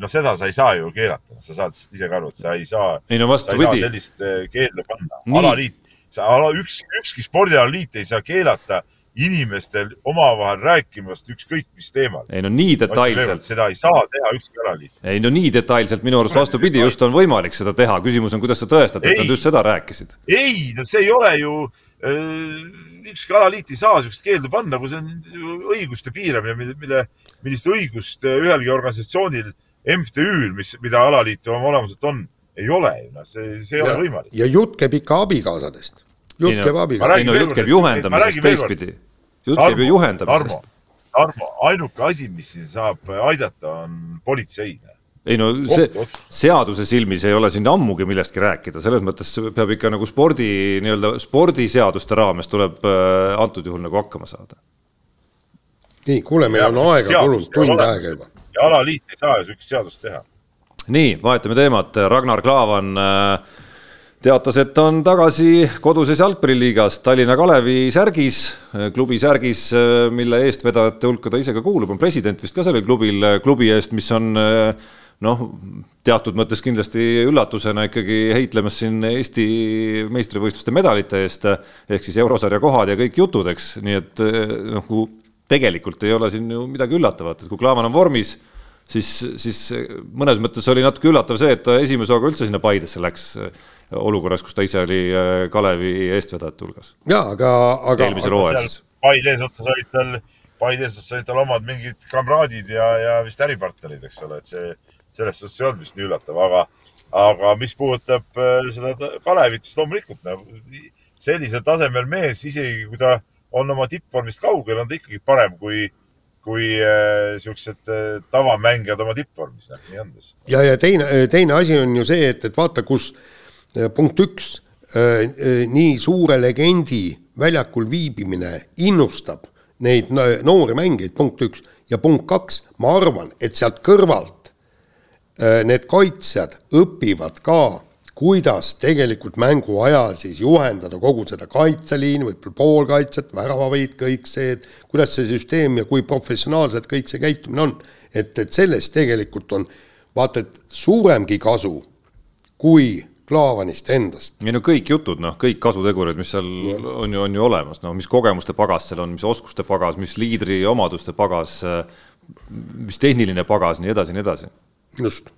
noh, seda sa ei saa ju keelata, sa saad ise ka aru, et sa ei saa. ei no vastupidi. sellist eh, keeldu panna. alaliit, sa, ala, üks, ükski spordialaliit ei saa keelata inimestel omavahel rääkimast ükskõik mis teemal. ei no nii detailselt. seda ei saa teha ükski alaliit. ei no nii detailselt minu arust vastupidi, just on võimalik seda teha, küsimus on, kuidas sa tõestad, et nad just seda rääkisid. ei, no see ei ole ju äh, ükski alaliit ei saa niisugust keeldu panna, kui see on õiguste piiramine, mille, mille, millist õigust ühelgi organisatsioonil MTÜ-l, mis, mida alaliit oma olemuselt on, ei ole ju, noh, see, see ei ja, ole võimalik. ja jutt käib ikka abikaasadest. Jutt käib abikaasadest. ei no jutt käib juhendamisest teistpidi. jutt käib ju juhendamisest. Tarmo, ainuke asi, mis siin saab aidata, on politsei. ei no see seaduse silmis ei ole siin ammugi millestki rääkida, selles mõttes peab ikka nagu spordi nii-öelda spordiseaduste raames tuleb äh, antud juhul nagu hakkama saada. nii, kuule, meil on aega kulunud tund aega juba ja alaliit ei saa ju sihukest seadust teha. nii, vahetame teemat, Ragnar Klavan äh, teatas, et on tagasi koduses jalgpalliliigas Tallinna Kalevi särgis, klubi särgis, mille eestvedajate hulka ta ise ka kuulub, on president vist ka sellel klubil, klubi eest, mis on noh, teatud mõttes kindlasti üllatusena ikkagi heitlemas siin Eesti meistrivõistluste medalite eest, ehk siis eurosarja kohad ja kõik jutud, eks, nii et noh, tegelikult ei ole siin ju midagi üllatavat, et kui Klaavan on vormis, siis, siis mõnes mõttes oli natuke üllatav see, et ta esimese hooga üldse sinna Paidesse läks olukorras, kus ta ise oli äh, Kalevi eestvedajate hulgas. jaa, aga, aga eelmisel hooajal siis. Paide eesotsas olid tal, Paide eesotsas olid tal omad mingid kamraadid ja, ja vist äripartnerid, eks ole, et see selles suhtes ei olnud vist nii üllatav, aga, aga mis puudutab äh, seda Kalevit, siis loomulikult no, sellisel tasemel mees, isegi kui ta on oma tippvormist kaugel, on ta ikkagi parem kui, kui äh, siuksed äh, tavamängijad oma tippvormis, noh, nii on ta. ja, ja teine, teine asi on ju see, et, et vaata, kus äh, punkt üks äh,, nii suure legendi väljakul viibimine innustab neid noori mängijaid, punkt üks, ja punkt kaks, ma arvan, et sealt kõrvalt äh, need kaitsjad õpivad ka, kuidas tegelikult mängu ajal siis juhendada kogu seda kaitseliini, võib-olla poolkaitset, väravavõit, kõik see, et kuidas see süsteem ja kui professionaalselt kõik see käitumine on. et, et sellest tegelikult on vaata et suuremgi kasu kui Klaavanist endast. ei no kõik jutud, noh, kõik kasutegurid, mis seal ja. on ju, on ju olemas, no mis kogemuste pagas seal on, mis oskuste pagas, mis liidri omaduste pagas, mis tehniline pagas, nii edasi, nii edasi. just,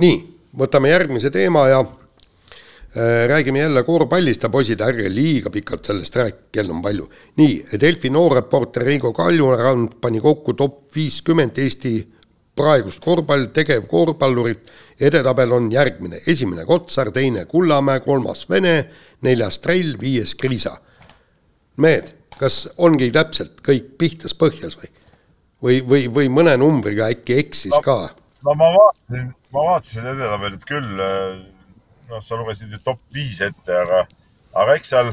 nii, võtame järgmise teema ja räägime jälle korvpallist ja poisid, ärge liiga pikalt sellest rääkige, kell on palju. nii, Delfi noorreporter Reigo Kaljurand pani kokku top viiskümmend Eesti praegust korvpall, tegevkorvpallurit edetabel on järgmine, esimene Kotsar, teine Kullamäe, kolmas Vene, neljas Trell, viies Kriisa. mehed, kas ongi täpselt kõik pihtas põhjas või? või, või, või mõne numbriga äkki eksis no, ka? no ma vaatasin, ma vaatasin edetabelit küll, noh, sa lugesid ju top viis ette, aga, aga eks seal,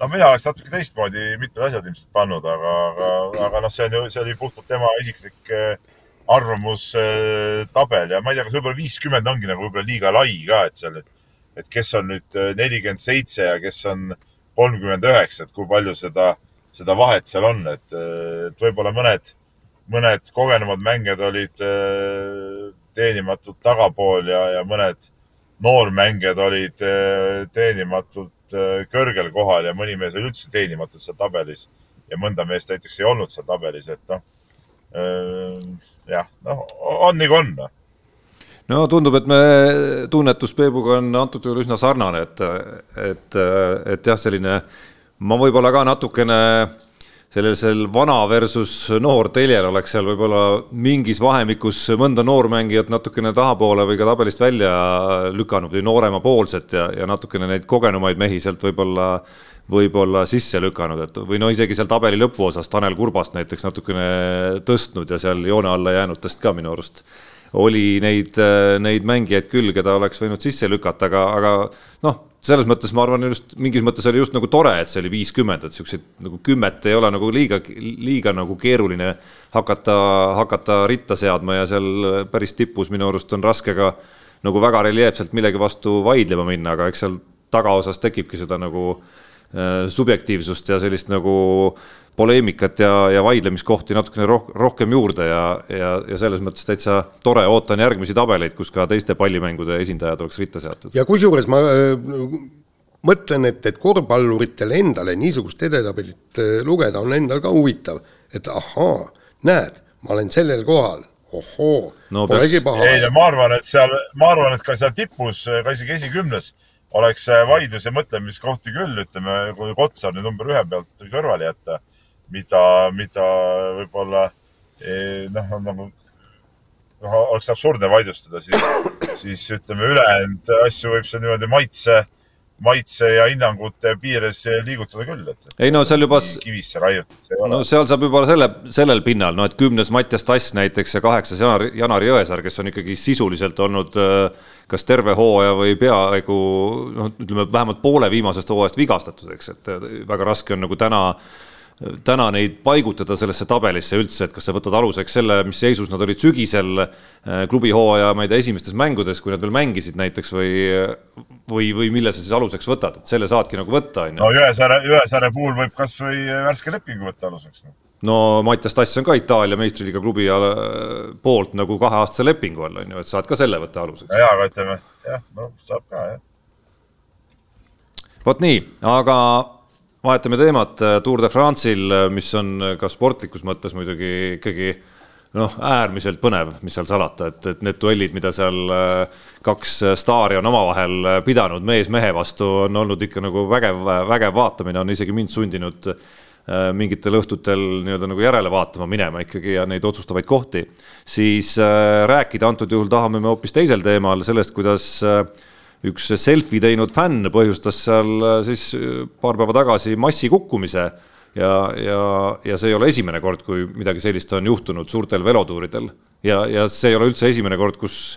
no mina oleks natuke teistmoodi mitmed asjad ilmselt pannud, aga, aga, aga noh, see on ju, see oli puhtalt tema isiklik äh, arvamustabel ja ma ei tea, kas võib-olla viiskümmend ongi nagu võib-olla liiga lai ka, et seal, et kes on nüüd äh, nelikümmend seitse ja kes on kolmkümmend üheksa, et kui palju seda, seda vahet seal on, et, et võib-olla mõned, mõned kogenumad mängijad olid teenimatult tagapool ja, ja mõned noormängijad olid teenimatult kõrgel kohal ja mõni mees oli üldse teenimatult seal tabelis ja mõnda meest näiteks ei olnud seal tabelis, et noh jah, noh, on nagu on noh. no tundub, et me tunnetus Peebuga on antud juhul üsna sarnane, et, et, et jah, selline ma võib-olla ka natukene sellisel vana versus noor teljel oleks seal võib-olla mingis vahemikus mõnda noormängijat natukene tahapoole või ka tabelist välja lükanud või nooremapoolset ja, ja natukene neid kogenumaid mehi sealt võib-olla võib-olla sisse lükanud, et või no isegi seal tabeli lõpuosas Tanel Kurbast näiteks natukene tõstnud ja seal joone alla jäänutest ka minu arust oli neid, neid mängijaid küll, keda oleks võinud sisse lükata, aga, aga noh, selles mõttes ma arvan, just mingis mõttes oli just nagu tore, et see oli viiskümmend, et siukseid nagu kümmet ei ole nagu liiga, liiga nagu keeruline hakata, hakata ritta seadma ja seal päris tipus minu arust on raske ka nagu väga reljeefselt millegi vastu vaidlema minna, aga eks seal tagaosas tekibki seda nagu äh, subjektiivsust ja sellist nagu poleemikat ja, ja vaidlemiskohti natukene roh rohkem juurde ja, ja, ja selles mõttes täitsa tore, ootan järgmisi tabeleid, kus ka teiste pallimängude esindajad oleks ritta seatud. ja kusjuures ma äh, mõtlen, et, et korvpalluritele endale niisugust edetabelit äh, lugeda on endal ka huvitav, et ahaa, näed, ma olen sellel kohal, ohoo no,, polegi paha. ei no ma arvan, et seal, ma arvan, et ka seal tipus, ka isegi esikümnes oleks vaidlus ja mõtlemiskohti küll, ütleme, kui Kotsar nüüd number ühe pealt kõrvale jätta, mida, mida võib-olla eh, noh, nagu noh, oleks absurdne vaidlustada, siis, siis ütleme, ülejäänud asju võib seal niimoodi maitse maitse ja hinnangute piires liigutada küll, et. ei no seal juba. kivisse raiutud see ei ole. no seal saab juba selle, sellel pinnal, no et kümnes Mattias Tass näiteks ja kaheksas Janar, Janar Jõesaar, kes on ikkagi sisuliselt olnud äh, kas terve hooaja või peaaegu noh, ütleme vähemalt poole viimasest hooajast vigastatud, eks, et äh, väga raske on nagu täna täna neid paigutada sellesse tabelisse üldse, et kas sa võtad aluseks selle, mis seisus nad olid sügisel äh, klubi hooaja, ma ei tea, esimestes mängudes, kui nad veel mängisid näiteks või, või, või mille sa siis aluseks võtad, et selle saadki nagu võtta, on ju. no Jõesaare, Jõesaare puhul võib kasvõi värske lepingu võtta aluseks. Noh. no Mattias Tass on ka Itaalia meistriliiga klubi poolt nagu kaheaastase lepingu all, on ju, et saad ka selle võtta aluseks. jaa, aga ütleme jah, no saab ka jah. vot nii, aga vahetame teemat äh, Tour de France'il, äh, mis on äh, ka sportlikus mõttes muidugi ikkagi noh, äärmiselt põnev, mis seal salata, et, et need duellid, mida seal kaks staari on omavahel pidanud mees mehe vastu, on olnud ikka nagu vägev, vägev vaatamine, on isegi mind sundinud mingitel õhtutel nii-öelda nagu järele vaatama minema ikkagi ja neid otsustavaid kohti. siis rääkida antud juhul tahame me hoopis teisel teemal, sellest, kuidas üks selfie teinud fänn põhjustas seal äh, siis äh, paar päeva tagasi massikukkumise ja, ja, ja see ei ole esimene kord, kui midagi sellist on juhtunud suurtel velotuuridel. Ja, ja see ei ole üldse esimene kord, kus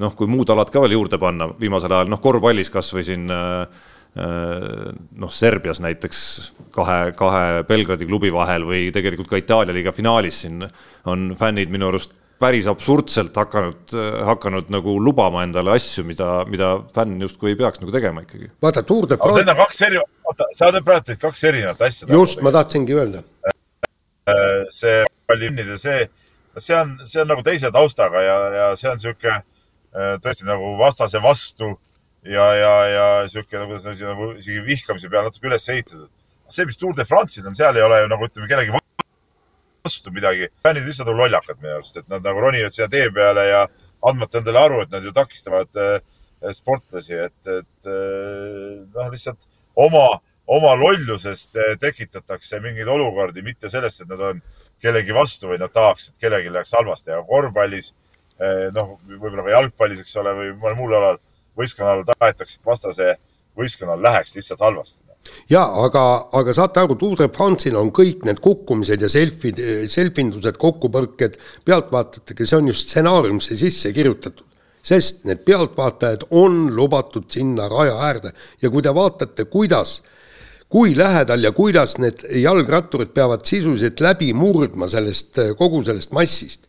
noh, kui muud alad ka veel juurde panna. Viimasel ajal, noh, korvpallis kasvõi siin äh, noh, Serbias näiteks kahe, kahe Belgradi klubi vahel või tegelikult ka Itaalia liiga finaalis siin on fännid minu arust päris absurdselt hakanud, hakanud nagu lubama endale asju, mida, mida fänn justkui ei peaks nagu tegema ikkagi. vaata, Tour de France. Need on kaks eri, oota, sa praegu kaks erinevat asja. just, ma tahtsingi öelda. Äh, see pallinnide, see, see on, see on nagu teise taustaga ja, ja see on sihuke äh, tõesti nagu vastase vastu ja, ja, ja sihuke nagu, nagu isegi vihkamise peale natuke üles ehitatud. see, mis Tour de France'il on, seal ei ole ju nagu ütleme kellegi vastu midagi. fännid lihtsalt on lollakad minu arust, et nad nagu ronivad sinna tee peale ja andmata endale aru, et nad ju takistavad äh, sportlasi, et, et äh, noh, lihtsalt oma, oma lollusest äh, tekitatakse mingeid olukordi, mitte sellest, et nad on kellegi vastu või nad tahaks, et kellelgi läheks halvasti, aga korvpallis äh, noh, võib-olla ka jalgpallis, eks ole, või mõnel muul alal, võistkonnal tahetakse, et vastase võistkonnal läheks lihtsalt halvasti jaa, aga, aga saate aru, Tour de France'il on kõik need kukkumised ja selfid, selfindused, kokkupõrked. Pealtvaatajatega, see on just stsenaariumisse sisse kirjutatud. sest need pealtvaatajad on lubatud sinna raja äärde. Ja kui te vaatate, kuidas kui lähedal ja kuidas need jalgratturid peavad sisuliselt läbi murdma sellest, kogu sellest massist,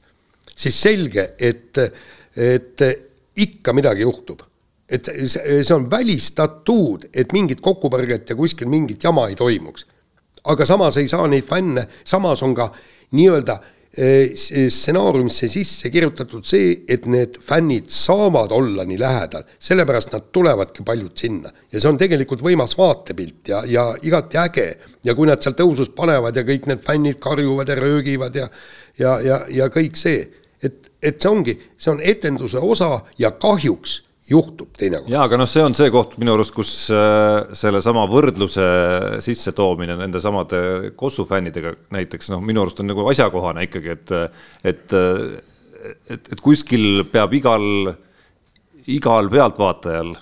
siis selge, et, et ikka midagi juhtub et see on välistatud, et mingit kokkupõrget ja kuskil mingit jama ei toimuks. aga samas ei saa neid fänne, samas on ka nii-öelda eh, stsenaariumisse sisse kirjutatud see, et need fännid saavad olla nii lähedal, sellepärast nad tulevadki paljud sinna. ja see on tegelikult võimas vaatepilt ja, ja igati äge. ja kui nad seal tõusus panevad ja kõik need fännid karjuvad ja röögivad ja ja, ja, ja kõik see, et, et see ongi, see on etenduse osa ja kahjuks juhtub teinekord. jaa, aga noh, see on see koht minu arust, kus äh, sellesama võrdluse sissetoomine nende samade Kossu fännidega näiteks noh, minu arust on nagu asjakohane ikkagi, et, et, et, et kuskil peab igal, igal pealtvaatajal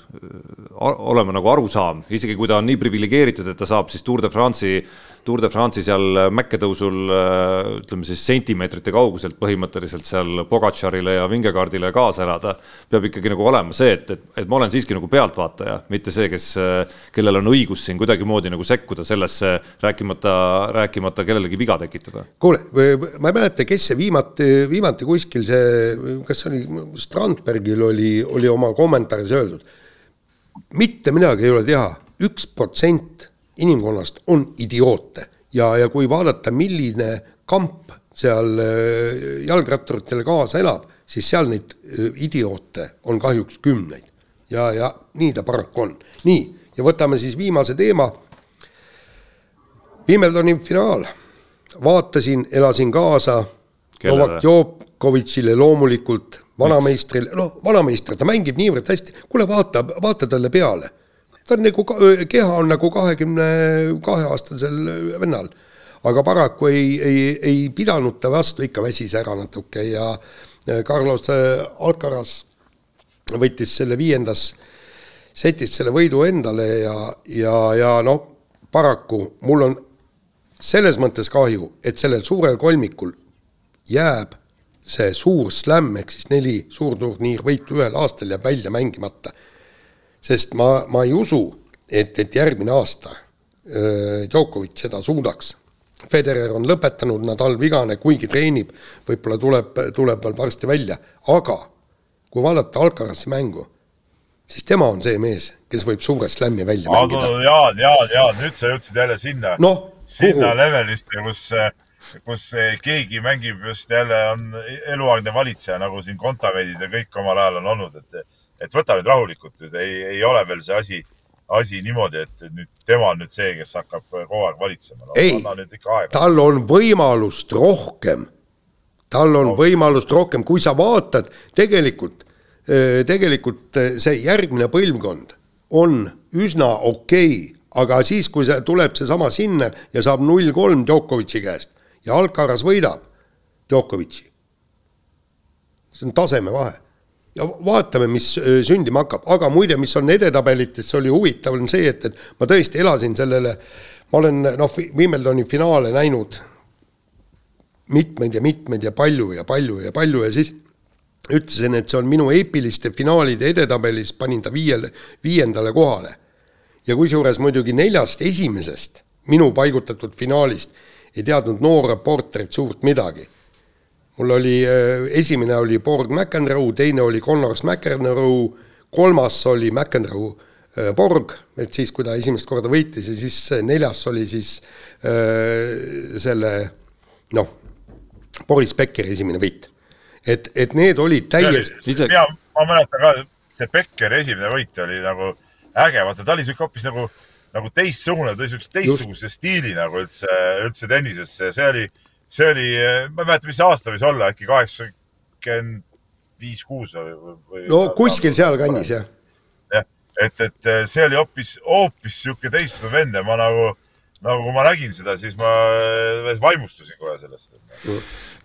olema nagu arusaam, isegi kui ta on nii priviligeeritud, et ta saab siis Tour de France'i Tour de France'i seal mäkketõusul äh, ütleme siis sentimeetrite kauguselt põhimõtteliselt seal Pogacarile ja Vingegaardile kaasa elada, peab ikkagi nagu olema see, et, et, et ma olen siiski nagu pealtvaataja, mitte see, kes, kellel on õigus siin kuidagimoodi nagu sekkuda sellesse, rääkimata, rääkimata kellelegi viga tekitada. kuule, ma ei mäleta, kes see viimati, viimati kuskil see, kas see oli Strandbergil oli, oli oma kommentaaris öeldud, mitte midagi ei ole teha, üks protsent inimkonnast on idioote ja, ja kui vaadata, milline kamp seal äh, jalgratturitele kaasa elab, siis seal neid äh, idioote on kahjuks kümneid. ja, ja nii ta paraku on. nii, ja võtame siis viimase teema. Wimbledoni finaal, vaatasin, elasin kaasa Novak Djokovicile loomulikult, vanameistrile, noh, vanameister, ta mängib niivõrd hästi, kuule, vaata, vaata talle peale ta on nagu, keha on nagu kahekümne kahe aastasel vennal. aga paraku ei, ei, ei pidanud ta vastu, ikka väsis ära natuke ja Carlos Alcaraz võttis selle viiendas setis selle võidu endale ja, ja, ja noh, paraku mul on selles mõttes kahju, et sellel suurel kolmikul jääb see suur slämm ehk siis neli suurturniirvõitu ühel aastal jääb välja mängimata sest ma, ma ei usu, et, et järgmine aasta äh, Djokovic seda suudaks. Federer on lõpetanud, Nadal vigane, kuigi treenib, võib-olla tuleb, tuleb veel varsti välja, aga kui vaadata Alcarazi mängu, siis tema on see mees, kes võib suure slam'i välja aga mängida. Jaan, Jaan, Jaan, nüüd sa jõudsid jälle sinna no,, sinna levelisse, kus, kus keegi mängib just jälle, on eluaegne valitseja, nagu siin kontaveidid ja kõik omal ajal on olnud, et et võta nüüd rahulikult, ei, ei ole veel see asi, asi niimoodi, et nüüd tema on nüüd see, kes hakkab kogu aeg valitsema no,. ei, tal on võimalust rohkem. tal on no. võimalust rohkem, kui sa vaatad tegelikult, eh, tegelikult eh, see järgmine põlvkond on üsna okei okay,, aga siis, kui see tuleb seesama Sinner ja saab null kolm Djokovic'i käest ja Alcaraz võidab Djokovic'i. see on tasemevahe ja vaatame, mis sündima hakkab, aga muide, mis on edetabelites, oli huvitav, on see, et, et ma tõesti elasin sellele, ma olen noh, Wimbledoni finaale näinud mitmeid ja mitmeid ja palju ja palju ja palju ja siis ütlesin, et see on minu eepiliste finaalide edetabelis, panin ta viiele, viiendale kohale. ja kusjuures muidugi neljast esimesest minu paigutatud finaalist ei teadnud noor reporterit suurt midagi mul oli, esimene oli Borg McEnroe, teine oli Connors McEnroe, kolmas oli McEnroe Borg, et siis, kui ta esimest korda võitis ja siis neljas oli siis äh, selle noh, Boris Beckeri esimene võit. et, et need olid täiesti. mina, ma mäletan ka, see Beckeri esimene võit oli nagu äge, vaata ta oli siuke hoopis nagu, nagu teistsugune, ta oli siukse teistsuguse stiili nagu üldse, üldse tennisesse ja see oli, see oli, ma ei mäleta, mis aasta võis olla, äkki kaheksakümmend viis, kuus või, või? no kuskil sealkandis jah et, et eh, see oli hoopis, hoopis sihuke teistsugune vend ja ma nagu, nagu kui ma nägin seda, siis ma eh, vaimustusin kohe sellest.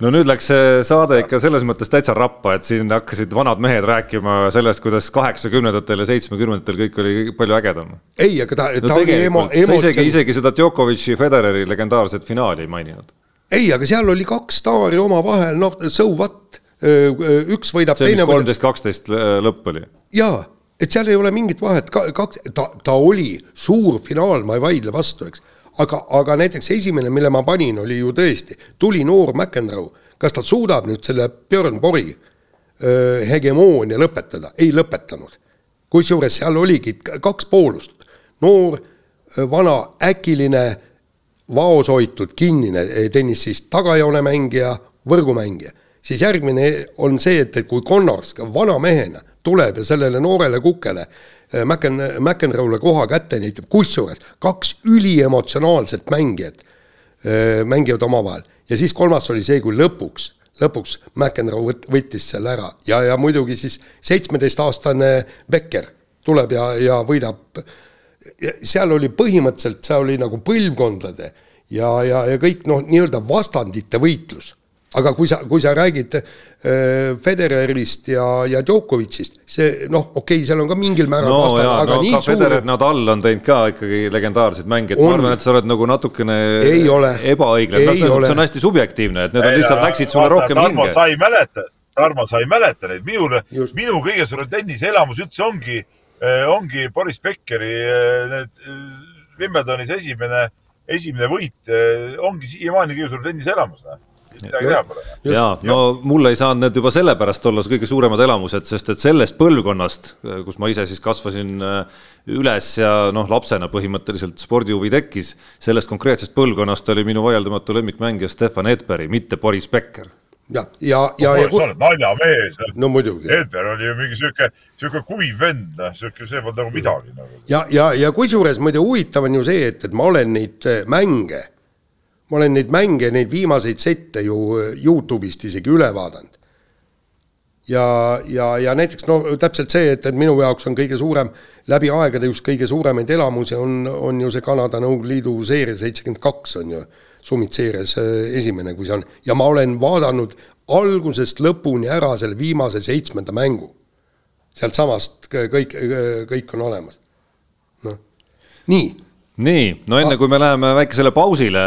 no nüüd läks see saade ikka selles mõttes täitsa rappa, et siin hakkasid vanad mehed rääkima sellest, kuidas kaheksakümnendatel ja seitsmekümnendatel kõik oli palju ägedam. ei, aga ta no, ta oli emo-, emo-. isegi, isegi seda Djokovic'i, Federeri legendaarset finaali ei maininud. Ei, aga seal oli kaks staari omavahel, noh, so what, üks võidab, teine võidab. kolmteist, kaksteist lõpp oli. jaa et seal ei ole mingit vahet, kaks, ta, ta oli suur finaal, ma ei vaidle vastu, eks. aga, aga näiteks esimene, mille ma panin, oli ju tõesti, tuli noor McEnroe, kas ta suudab nüüd selle Björn Borgi öö, hegemoonia lõpetada, ei lõpetanud. kusjuures seal oligi kaks poolust, noor, vana, äkiline, vaoshoitud, kinnine tennisist, tagajoone mängija, võrgumängija. siis järgmine on see, et, et kui Connors vana mehena tuleb ja sellele noorele kukele äh, Mäken-, McEnroe'le koha kätte näitab, kusjuures kaks üliemotsionaalset mängijat äh, mängivad omavahel ja siis kolmas oli see, kui lõpuks, lõpuks McEnroe võt-, võttis selle ära ja, ja muidugi siis seitsmeteistaastane Becker tuleb ja, ja võidab. Seal oli põhimõtteliselt, seal oli nagu põlvkondade ja, ja, ja kõik noh, nii-öelda vastandite võitlus aga kui sa, kui sa räägid äh, Federerist ja, ja Djokovicist, see noh, okei okay,, seal on ka mingil määral no, vastane, aga no, nii suur. Federer, Nadal on teinud ka ikkagi legendaarseid mänge, et on. ma arvan, et sa oled nagu natukene ebaõiglane, noh, see on hästi subjektiivne, et need on lihtsalt läksid sulle rohkem hinge. sa ei mäleta, Tarmo, sa ei mäleta neid, minul, minu kõige suurem tenniseelamus üldse ongi, äh, ongi Boris Beckeri äh, need äh, Wimbledonis esimene, esimene võit ongi siiamaani kõige suurem tenniseelamus, pole. ja no mul ei saanud need juba sellepärast olla kõige suuremad elamused, sest et sellest põlvkonnast, kus ma ise siis kasvasin üles ja noh, lapsena põhimõtteliselt spordihuvi tekkis, sellest konkreetsest põlvkonnast oli minu vaieldamatu lemmikmängija Stefan Edberg, mitte Boris Becker ja, ja, ja, ja. sa oled naljamees. no muidugi. Edberg oli ju mingi sihuke, sihuke kuiv vend, noh, sihuke, see polnud nagu midagi nagu. ja, ja, ja kusjuures muide huvitav on ju see, et, et ma olen neid äh, mänge ma olen neid mänge, neid viimaseid sette ju äh, Youtube'ist isegi üle vaadanud. ja, ja, ja näiteks no täpselt see, et, et minu jaoks on kõige suurem, läbi aegade just kõige suuremaid elamusi on, on ju see Kanada Nõukogude Liidu seeria seitsekümmend kaks on ju, Summit seerias äh, esimene, kui see on, ja ma olen vaadanud algusest lõpuni ära selle viimase seitsmenda mängu. sealtsamast kõik, kõik on olemas. noh, nii nii, no enne kui me läheme väikesele pausile,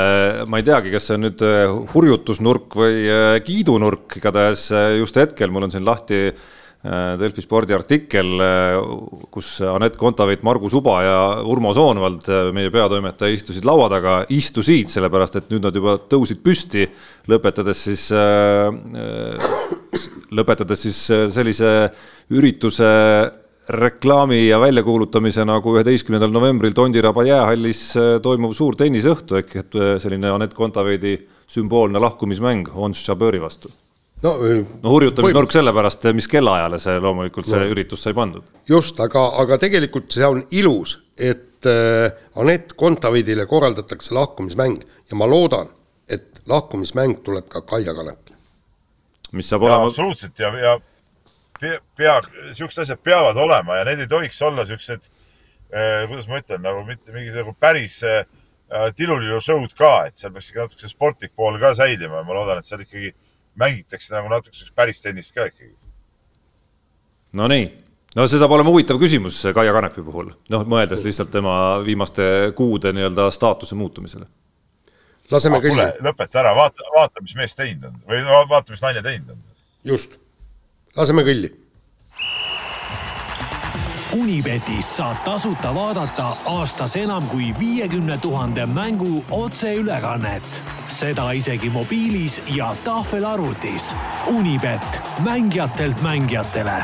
ma ei teagi, kas see on nüüd äh, hurjutusnurk või äh, kiidunurk, igatahes äh, just hetkel mul on siin lahti Delfi spordiartikkel, kus Anett Kontaveit, Margus Uba ja Urmo Soonvald, meie peatoimetaja, istusid laua taga, istusid, sellepärast et nüüd nad juba tõusid püsti, lõpetades siis, lõpetades siis sellise ürituse reklaami ja väljakuulutamise nagu üheteistkümnendal novembril Tondiraba jäähallis äh, toimuv suur tenniseõhtu ehk et äh, selline Anett Kontaveidi sümboolne lahkumismäng Ons Jabeur vastu. No, no hurjutamisnurk või... sellepärast, mis kellaajale see loomulikult see no. üritus sai pandud. just, aga, aga tegelikult see on ilus, et äh, Anett Kontaveidile korraldatakse lahkumismäng ja ma loodan, et lahkumismäng tuleb ka Kaia Kanepile. mis saab ja, olema. absoluutselt ja, ja pea, pea, siuksed asjad peavad olema ja need ei tohiks olla siuksed eh,, kuidas ma ütlen, nagu mitte mingid nagu päris eh, tilulilu show'd ka, et seal peaks ikka natuke sportlik pool ka säilima ja ma loodan, et seal ikkagi mängitakse nagu natuke siukest päris tennist ka ikkagi. Nonii, no see saab olema huvitav küsimus Kaia Kanepi puhul, noh, mõeldes lihtsalt tema viimaste kuude nii-öelda staatuse muutumisele. laseme ah, kõigile. lõpeta ära, vaata, vaata, mis mees teinud on või vaata, mis naine teinud on. just laseme kõlli. Unibetis saab tasuta vaadata aastas enam kui viiekümne tuhande mängu otseülekannet. seda isegi mobiilis ja tahvelarvutis. Unibet, mängijatelt mängijatele.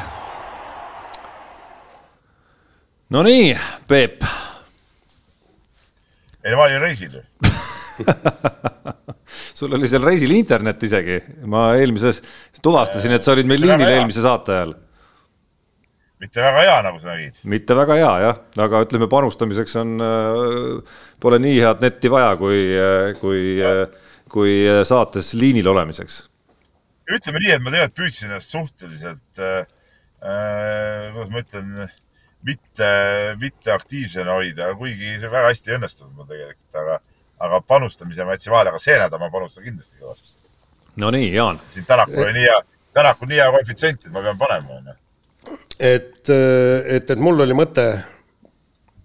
Nonii, Peep. ei, ma olin reisil sul oli seal reisil internet isegi, ma eelmises tuvastasin, et sa olid meil liinil eelmise saate ajal mitte väga hea, nagu sa nägid. mitte väga hea jah, aga ütleme, panustamiseks on, äh, pole nii head netti vaja, kui, äh, kui, äh, kui saates liinil olemiseks. ütleme nii, et ma tegelikult püüdsin ennast suhteliselt äh,, kuidas ma ütlen, mitte, mitte aktiivsena hoida, kuigi see väga hästi ei õnnestunud mul tegelikult, aga, aga panustamise ma jätsin vahele, aga see nädal ma panustan kindlasti kõvasti. no nii, Jaan. siin Tänakul oli nii hea, Tänakul nii hea koefitsient, et ma pean panema, onju et, et, et mul oli mõte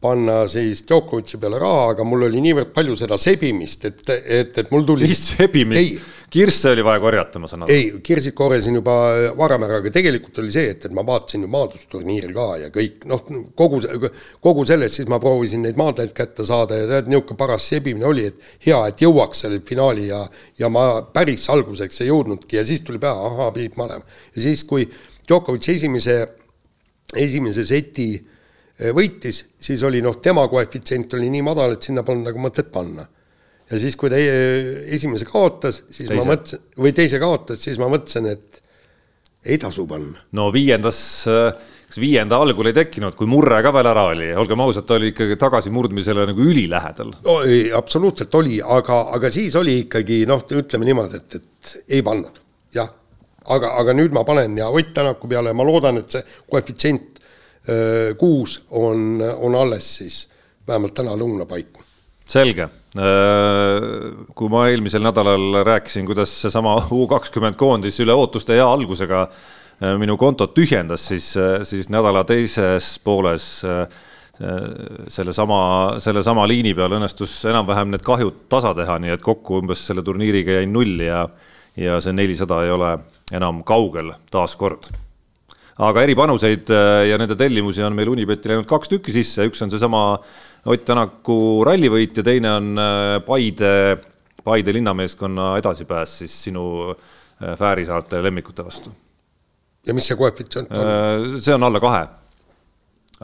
panna siis Djokovic'i peale raha, aga mul oli niivõrd palju seda sebimist, et, et, et mul tuli. mis sebimist? kirsse oli vaja korjata, ma saan aru. ei, kirsid korjasin juba varem ära, aga tegelikult oli see, et, et ma vaatasin ju maadlusturniiri ka ja kõik noh, kogu, kogu sellest siis ma proovisin neid maadleid kätte saada ja tead, niisugune paras sebimine oli, et hea, et jõuaks selle finaali ja, ja ma päris alguseks ei jõudnudki ja siis tuli pähe, ahaa, pidid panema. ja siis, kui Djokovic esimese, esimese seti eh, võitis, siis oli noh, tema koefitsient oli nii madal, et sinna polnud nagu mõtet panna. ja siis, kui ta esimese kaotas, siis teise. ma mõtlesin, või teise kaotas, siis ma mõtlesin, et ei tasu panna. no viiendas, kas viienda algul ei tekkinud, kui murre ka veel ära oli, olgem ausad, ta oli ikkagi tagasimurdmisele nagu ülilähedal no,. absoluutselt oli, aga, aga siis oli ikkagi noh, ütleme niimoodi, et, et ei pannud, jah aga, aga nüüd ma panen ja Ott Tänaku peale ja ma loodan, et see koefitsient kuus on, on alles siis vähemalt täna lõuna paiku. selge. Kui ma eelmisel nädalal rääkisin, kuidas seesama U kakskümmend koondis üle ootuste hea algusega minu kontot tühjendas, siis, siis nädala teises pooles sellesama, sellesama liini peal õnnestus enam-vähem need kahjud tasa teha, nii et kokku umbes selle turniiriga jäin nulli ja ja see nelisada ei ole enam kaugel taaskord. aga eripanuseid äh, ja nende tellimusi on meil Unibeti läinud kaks tükki sisse, üks on seesama Ott Tänaku rallivõit ja teine on äh, Paide, Paide linnameeskonna edasipääs siis sinu äh, Fääri saarte lemmikute vastu. ja mis see koefitsient on? see on alla kahe.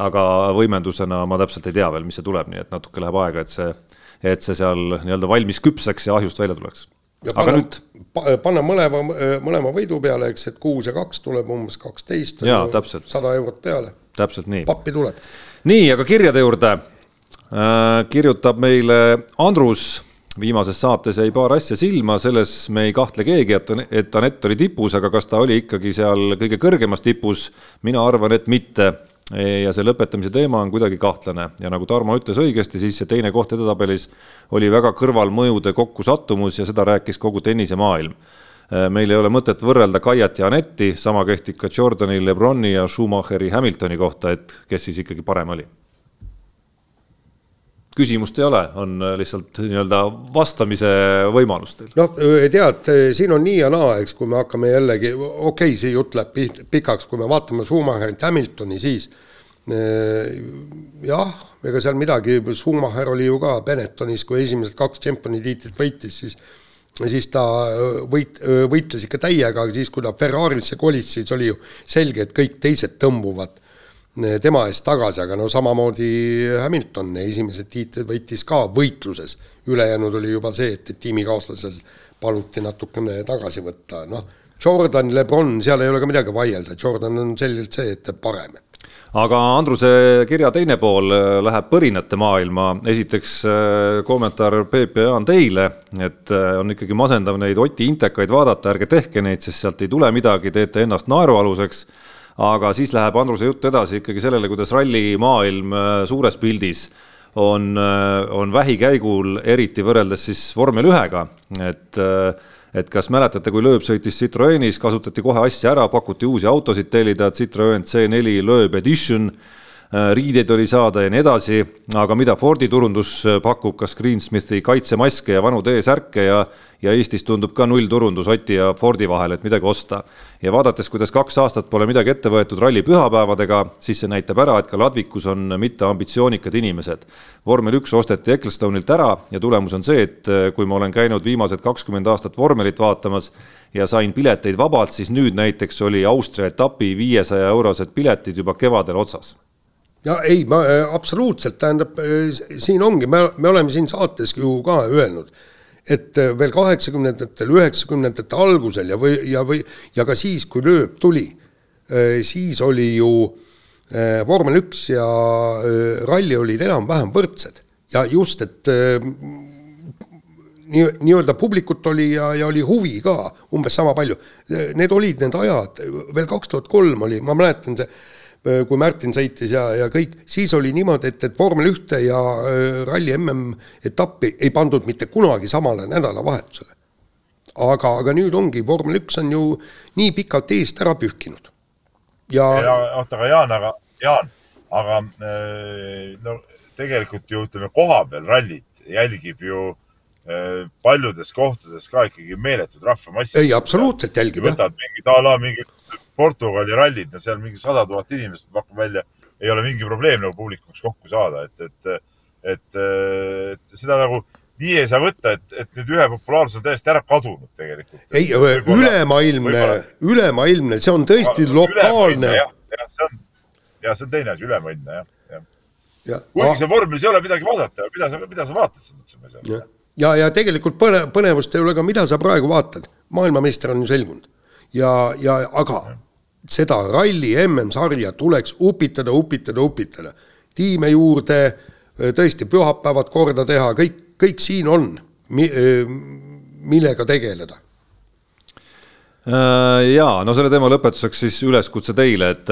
aga võimendusena ma täpselt ei tea veel, mis see tuleb, nii et natuke läheb aega, et see, et see seal nii-öelda valmis küpseks ja ahjust välja tuleks ja aga panna, nüüd panna mõlema, mõlema võidu peale, eks, et kuus ja kaks tuleb umbes kaksteist. sada eurot peale. täpselt nii. pappi tuleb. nii, aga kirjade juurde äh, kirjutab meile Andrus viimases saates jäi paar asja silma, selles me ei kahtle keegi, et, et Anett oli tipus, aga kas ta oli ikkagi seal kõige kõrgemas tipus? mina arvan, et mitte ja see lõpetamise teema on kuidagi kahtlane ja nagu Tarmo ütles õigesti, siis see teine koht edetabelis oli väga kõrvalmõjude kokkusattumus ja seda rääkis kogu tennisemaailm. meil ei ole mõtet võrrelda Kaiat ja Anetti, sama kehtib ka Jordani, Lebroni ja Schumacheri Hamiltoni kohta, et kes siis ikkagi parem oli küsimust ei ole, on lihtsalt nii-öelda vastamise võimalus teil. noh, tead, siin on nii ja naa, eks, kui me hakkame jällegi, okei okay,, see jutt läheb pikaks, kui me vaatame Schumacherit, Hamiltoni, siis jah, ega seal midagi, Schumacher oli ju ka Benettonis, kui esimesed kaks tšempioni tiitlit võitis, siis siis ta võit-, võitles ikka täiega, aga siis, kui ta Ferrarisse kolis, siis oli ju selge, et kõik teised tõmbuvad tema eest tagasi, aga no samamoodi Hamilton esimesed tiitlid võitis ka võitluses, ülejäänud oli juba see, et, et tiimikaaslasel paluti natukene tagasi võtta, noh, Jordan, Lebron, seal ei ole ka midagi vaielda, Jordan on selgelt see, et parem. aga Andruse kirja teine pool äh, läheb põrinate maailma, esiteks äh, kommentaar Peep ja Jaan teile, et äh, on ikkagi masendav neid Oti intekaid vaadata, ärge tehke neid, sest sealt ei tule midagi, teete ennast naerualuseks aga siis läheb Andruse jutt edasi ikkagi sellele, kuidas rallimaailm äh, suures pildis on, äh, on vähikäigul, eriti võrreldes siis vormel ühega, et äh, et kas mäletate, kui Loeb sõitis Citroenis, kasutati kohe asja ära, pakuti uusi autosid tellida, Citroen C4 Loeb Edition riideid oli saada ja nii edasi, aga mida Fordi turundus pakub, kas Greensmithi kaitsemaske ja vanu T-särke ja ja Eestis tundub ka nullturundus Oti ja Fordi vahel, et midagi osta. ja vaadates, kuidas kaks aastat pole midagi ette võetud ralli pühapäevadega, siis see näitab ära, et ka ladvikus on mitteambitsioonikad inimesed. vormel üks osteti Ecclestonilt ära ja tulemus on see, et eh, kui ma olen käinud viimased kakskümmend aastat vormelit vaatamas ja sain pileteid vabalt, siis nüüd näiteks oli Austria etapi viiesaja eurosed piletid juba kevadel otsas ja ei, ma äh, absoluutselt, tähendab, äh, siin ongi, me, me oleme siin saates ju ka öelnud et äh, veel kaheksakümnendatel, üheksakümnendate algusel ja või, ja või, ja ka siis, kui lööb tuli, siis oli ju vormel üks ja ralli olid enam-vähem võrdsed ja just, et nii, nii-öelda publikut oli ja, ja oli huvi ka umbes sama palju. Need olid need ajad, veel kaks tuhat kolm oli, ma mäletan see kui Märtin sõitis ja, ja kõik, siis oli niimoodi, et, et vormel ühte ja äh, ralli MM-etappi ei pandud mitte kunagi samale nädalavahetusele. aga, aga nüüd ongi, vormel üks on ju nii pikalt eest ära pühkinud. ja, ja oota, aga Jaan, aga Jaan, aga äh, no tegelikult ju ütleme, kohapeal rallit jälgib ju paljudes kohtades ka ikkagi meeletud rahvamassid. ei, absoluutselt jälgib. võtad mingid a la mingid Portugali rallid, seal mingi sada tuhat inimest, ma pakun välja, ei ole mingi probleem nagu publikuks kokku saada, et, et, et, et seda nagu nii ei saa võtta, et, et nüüd ühe populaarsus on täiesti ära kadunud tegelikult. ei, ülemaailmne, ülemaailmne, see on tõesti ah, lokaalne. jah, jah, see on, ja see on teine asi, ülemaailmne jah, jah ja.. kuigi seal vormelis ei ole midagi vaadata, mida sa, mida sa vaatad, siis mõtlesime seal. ja, ja, ja tegelikult põne, põnevust ei ole ka, mida sa praegu vaatad, maailmameister on ju selgunud ja, ja aga ja seda ralli MM-sarja tuleks upitada, upitada, upitada. tiime juurde, tõesti pühapäevad korda teha, kõik, kõik siin on, millega tegeleda äh, jaa, no selle teema lõpetuseks siis üleskutse teile, et,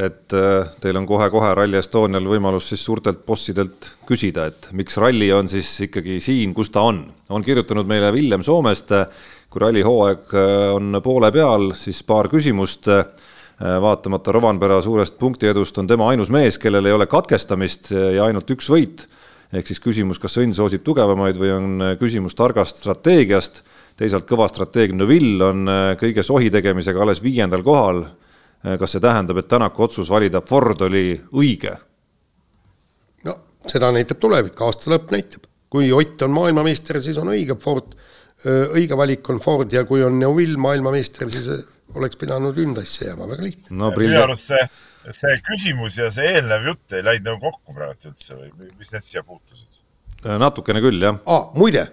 et teil on kohe-kohe Rally Estonial võimalus siis suurtelt bossidelt küsida, et miks ralli on siis ikkagi siin, kus ta on. on kirjutanud meile Villem Soomest kui rallihooaeg äh, on poole peal, siis paar küsimust. Äh, vaatamata Rovanpera suurest punktiedust on tema ainus mees, kellel ei ole katkestamist ja ainult üks võit. ehk siis küsimus, kas õnn soosib tugevamaid või on äh, küsimus targast strateegiast. teisalt kõva strateeg Neville on kõige sohi tegemisega alles viiendal kohal. kas see tähendab, et Tänaku otsus valida Ford oli õige? no seda näitab tulevik, aasta lõpp näitab. kui Ott on maailmameister, siis on õige Ford õige valik on Ford ja kui on Neuvill maailmameister, siis oleks pidanud Hyundai'sse jääma, väga lihtne no,. minu arust see, see küsimus ja see eelnev jutt ei läinud nagu kokku praegu üldse või mis need siia puutusid? natukene küll, jah ah,. muide,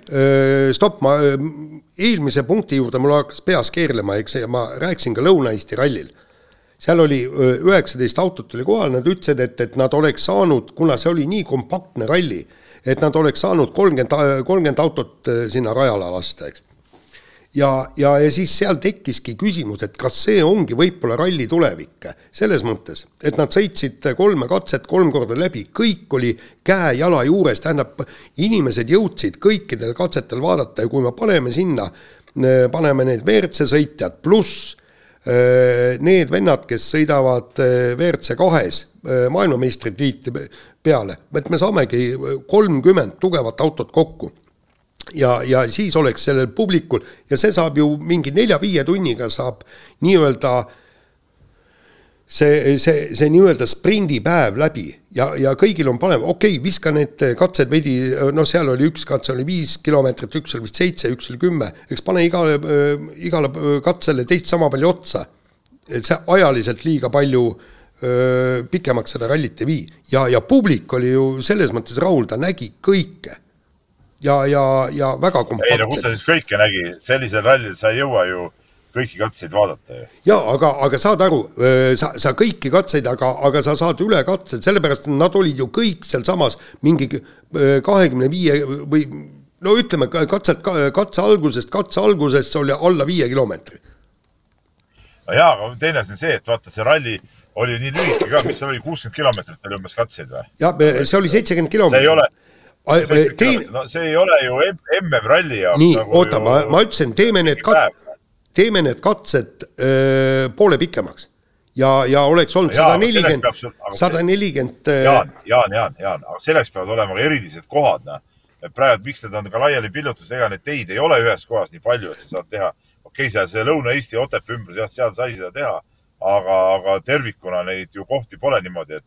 stopp, ma eelmise punkti juurde mul hakkas peas keerlema, eks ma rääkisin ka Lõuna-Eesti rallil. seal oli üheksateist autot oli kohal, nad ütlesid, et, et nad oleks saanud, kuna see oli nii kompaktne ralli et nad oleks saanud kolmkümmend, kolmkümmend autot äh, sinna rajale lasta, eks. ja, ja, ja siis seal tekkiski küsimus, et kas see ongi võib-olla ralli tulevik, selles mõttes, et nad sõitsid kolme katset kolm korda läbi, kõik oli käe-jala juures, tähendab, inimesed jõudsid kõikidel katsetel vaadata ja kui me paneme sinna, äh, paneme need WRC sõitjad pluss äh, need vennad, kes sõidavad WRC kahes maailmameistritiitli peale, et me saamegi kolmkümmend tugevat autot kokku. ja, ja siis oleks sellel publikul ja see saab ju mingi nelja-viie tunniga saab nii-öelda see, see, see nii-öelda sprindipäev läbi ja, ja kõigil on parem, okei okay,, viska need katsed veidi, noh, seal oli üks katse oli viis kilomeetrit, üks oli vist seitse, üks oli kümme, eks pane igale, igale katsele teist sama palju otsa. et see ajaliselt liiga palju äh, pikemaks seda rallit ei vii. ja, ja publik oli ju selles mõttes rahul, ta nägi kõike. ja, ja, ja väga kompaktselt. ei no kus ta siis kõike nägi, sellisel rallil sa ei jõua ju kõiki katseid vaadata ju. ja aga, aga saad aru, sa, sa kõiki katseid, aga, aga sa saad üle katsed, sellepärast nad olid ju kõik sealsamas mingi kahekümne viie või no ütleme, katset, katse algusest, katse algusest oli alla viie kilomeetri. no jaa, aga teine asi on see, et vaata see ralli oli nii lühike ka, mis seal oli, kuuskümmend kilomeetrit oli umbes katseid või? jah, see oli seitsekümmend kilomeetrit. see ei ole, Tein... no see ei ole ju MM-ralli jaoks. nii nagu, oota ju..., ma, ma ütlesin, teeme need kat-, teeme need katsed öö, poole pikemaks ja, ja oleks olnud sada nelikümmend, sada nelikümmend. Jaan, Jaan, Jaan, Jaan, aga selleks peavad olema ka erilised kohad, noh. et praegu, miks need on ka laiali pillutus, ega neid teid ei ole ühes kohas nii palju, et sa saad teha, okei okay,, seal see Lõuna-Eesti Otepää ümbrus, jah, seal sai seda teha, aga, aga tervikuna neid ju kohti pole niimoodi, et,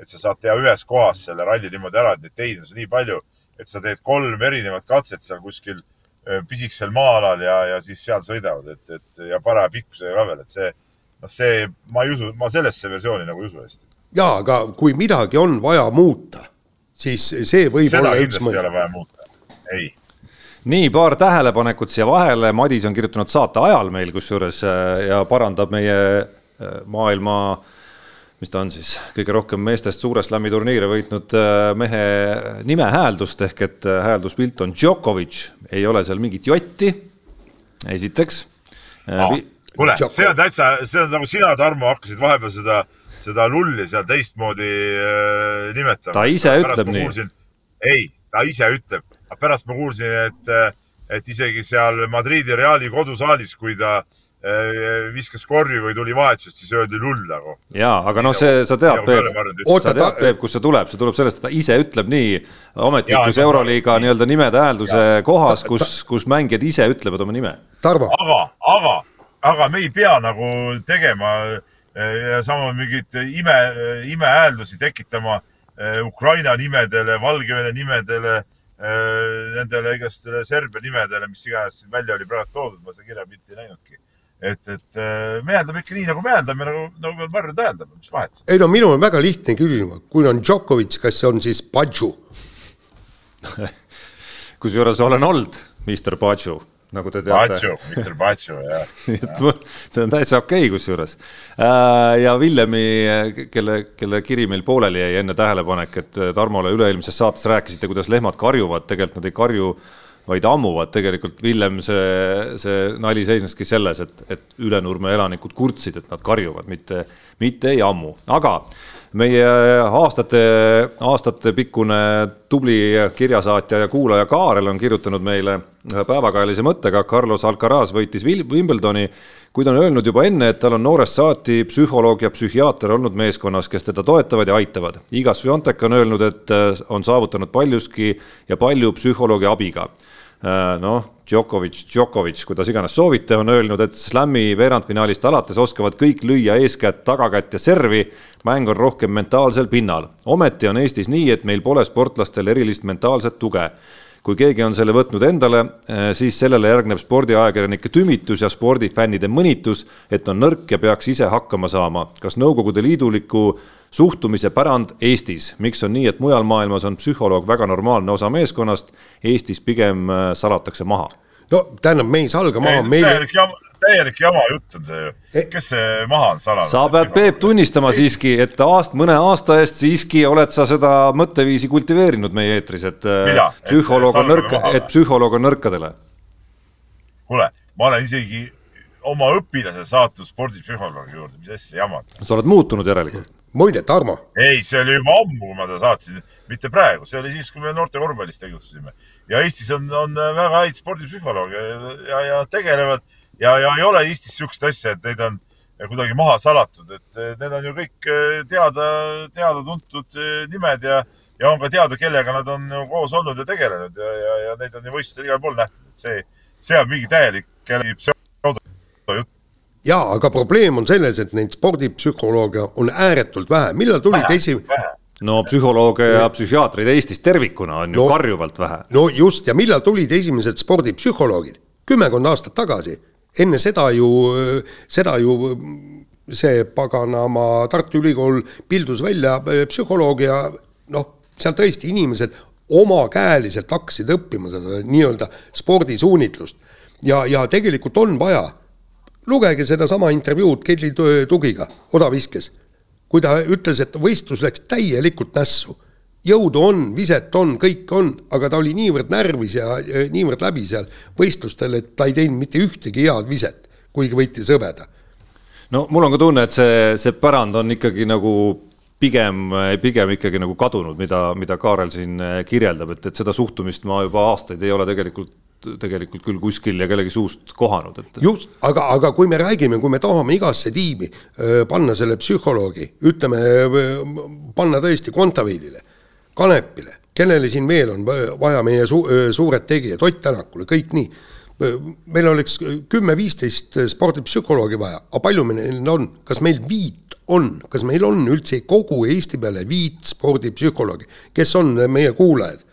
et sa saad teha ühes kohas selle ralli niimoodi ära, et neid teid on nii palju, et sa teed kolm erinevat katset seal kuskil äh, pisikesel maa-alal ja, ja siis seal sõidavad, et, et ja paraja pikkusega ka veel, et see noh, see, ma ei usu, ma sellesse versiooni nagu ei usu hästi. jaa, aga kui midagi on vaja muuta, siis see võib seda olla üks mõte. ei ole vaja muuta, ei nii, paar tähelepanekut siia vahele, Madis on kirjutanud saate ajal meil kusjuures äh, ja parandab meie maailma, mis ta on siis, kõige rohkem meestest suure slam'i turniire võitnud äh, mehe nime hääldust ehk et häälduspilt on Djokovic, ei ole seal mingit jotti, esiteks ah kuule, see on täitsa, see on nagu sina, Tarmo, hakkasid vahepeal seda, seda lulli seal teistmoodi äh, nimetama. ta ise ütleb nii. ei, ta ise ütleb, aga pärast ma kuulsin, et, äh, et isegi seal Madridi Reali kodusaalis, kui ta äh, viskas korvi või tuli vahetusest, siis öeldi lull nagu. ja, aga noh, see, sa tead, Peep, sa tead, Peep, kust see tuleb, see tuleb sellest, et ta ise ütleb nii ametlikus Euroliiga nii-öelda nimede häälduse kohas, kus, kus mängijad ise ütlevad oma nime. aga, aga aga me ei pea nagu tegema eh, ja sama mingeid ime, imehääldusi tekitama Ukraina nimedele, Valgevene nimedele, nendele igastele Serbia nimedele, mis iganes siin välja oli praegu toodud, ma seda kirjapilti ei näinudki. Et, et me hääldame ikka nii, nagu me hääldame, nagu, nagu me Marju tähendame, mis vahet. ei no minul on väga lihtne küsimus, kui on Djokovic, kas see on siis Padžu kusjuures olen olnud, Mr Padžu nagu te teate. Pacho, Mr Pacho, jah see on täitsa okei okay, kusjuures. Äh, ja Villemi, kelle, kelle kiri meil pooleli jäi enne tähelepanek, et Tarmole üle-eelmises saates rääkisite, kuidas lehmad karjuvad, tegelikult nad ei karju vaid ammuvad, tegelikult Villem, see, see nali seisneski selles, et, et Ülenurme elanikud kurtsid, et nad karjuvad, mitte, mitte ei ammu, aga meie aastate, aastatepikkune tubli kirjasaatja ja kuulaja Kaarel on kirjutanud meile ühe päevakajalise mõttega, Carlos Alcaraz võitis Wimbledoni, kuid on öelnud juba enne, et tal on noorest saati psühholoog ja psühhiaater olnud meeskonnas, kes teda toetavad ja aitavad. Igas Fiontek on öelnud, et on saavutanud paljuski ja palju psühholoogi abiga. Äh, noh, Djokovic, Djokovic, kuidas iganes soovite, on öelnud, et Slami veerandfinaalist alates oskavad kõik lüüa eeskätt tagakätt ja servi. mäng on rohkem mentaalsel pinnal. ometi on Eestis nii, et meil pole sportlastel erilist mentaalset tuge kui keegi on selle võtnud endale, äh, siis sellele järgneb spordiajakirjanike tümitus ja spordifännide mõnitus, et on nõrk ja peaks ise hakkama saama. kas Nõukogude Liiduliku suhtumise pärand Eestis, miks on nii, et mujal maailmas on psühholoog väga normaalne osa meeskonnast, Eestis pigem äh, salatakse maha? no tähendab, me ei salga maha, meil täielik jama, täielik jama jutt on see ju, e- kes see maha on salanud? sa pead, Peep, tunnistama ei. siiski, et aast-, mõne aasta eest siiski oled sa seda mõtteviisi kultiveerinud meie eetris, et äh, Mida? psühholoog on nõrk, et psühholoog on nõrkadele. kuule, ma olen isegi oma õpilase saatnud spordipsühholoogi juurde, mis asja jamad. sa oled muutunud järelikult muide, Tarmo. ei, see oli juba ammu, kui ma ta saatsin, mitte praegu, see oli siis, kui me noorte korvpallis tegutsesime. ja Eestis on, on väga häid spordipsühholooge ja, ja, ja tegelevad ja, ja ei ole Eestis niisugust asja, et neid on kuidagi maha salatud, et need on ju kõik eh, teada, teada-tuntud eh, nimed ja, ja on ka teada, kellega nad on koos olnud ja tegelenud ja, ja, ja neid on ju võistlustel igal pool nähtud, et see, see on mingi täielik pseudojutt jaa, aga probleem on selles, et neid spordipsühholooge on ääretult vähe, millal tulid esi-? no psühholooge ja psühhiaatreid Eestis tervikuna on ju no, karjuvalt vähe. no just, ja millal tulid esimesed spordipsühholoogid? kümmekond aastat tagasi. enne seda ju, seda ju see paganama Tartu Ülikool pildus välja psühholoogia, noh, seal tõesti inimesed omakäeliselt hakkasid õppima seda nii-öelda spordisuunitlust. ja, ja tegelikult on vaja lugege sedasama intervjuud Kelly Tugiga odaviskes, kui ta ütles, et võistlus läks täielikult nässu. jõudu on, viset on, kõik on, aga ta oli niivõrd närvis ja niivõrd läbi seal võistlustel, et ta ei teinud mitte ühtegi head viset, kuigi võitis hõbeda. no mul on ka tunne, et see, see pärand on ikkagi nagu pigem, pigem ikkagi nagu kadunud, mida, mida Kaarel siin kirjeldab, et, et seda suhtumist ma juba aastaid ei ole tegelikult tegelikult küll kuskil ja kellegi suust kohanud, et. just, aga, aga kui me räägime, kui me tahame igasse tiimi öö, panna selle psühholoogi, ütleme, panna tõesti Kontaveidile, Kanepile, kellele siin veel on vaja meie su suured tegijad, Ott Tänakule, kõik nii. meil oleks kümme-viisteist spordipsühholoogi vaja, aga palju meil on, kas meil viit on, kas meil on üldse kogu Eesti peale viit spordipsühholoogi, kes on meie kuulajad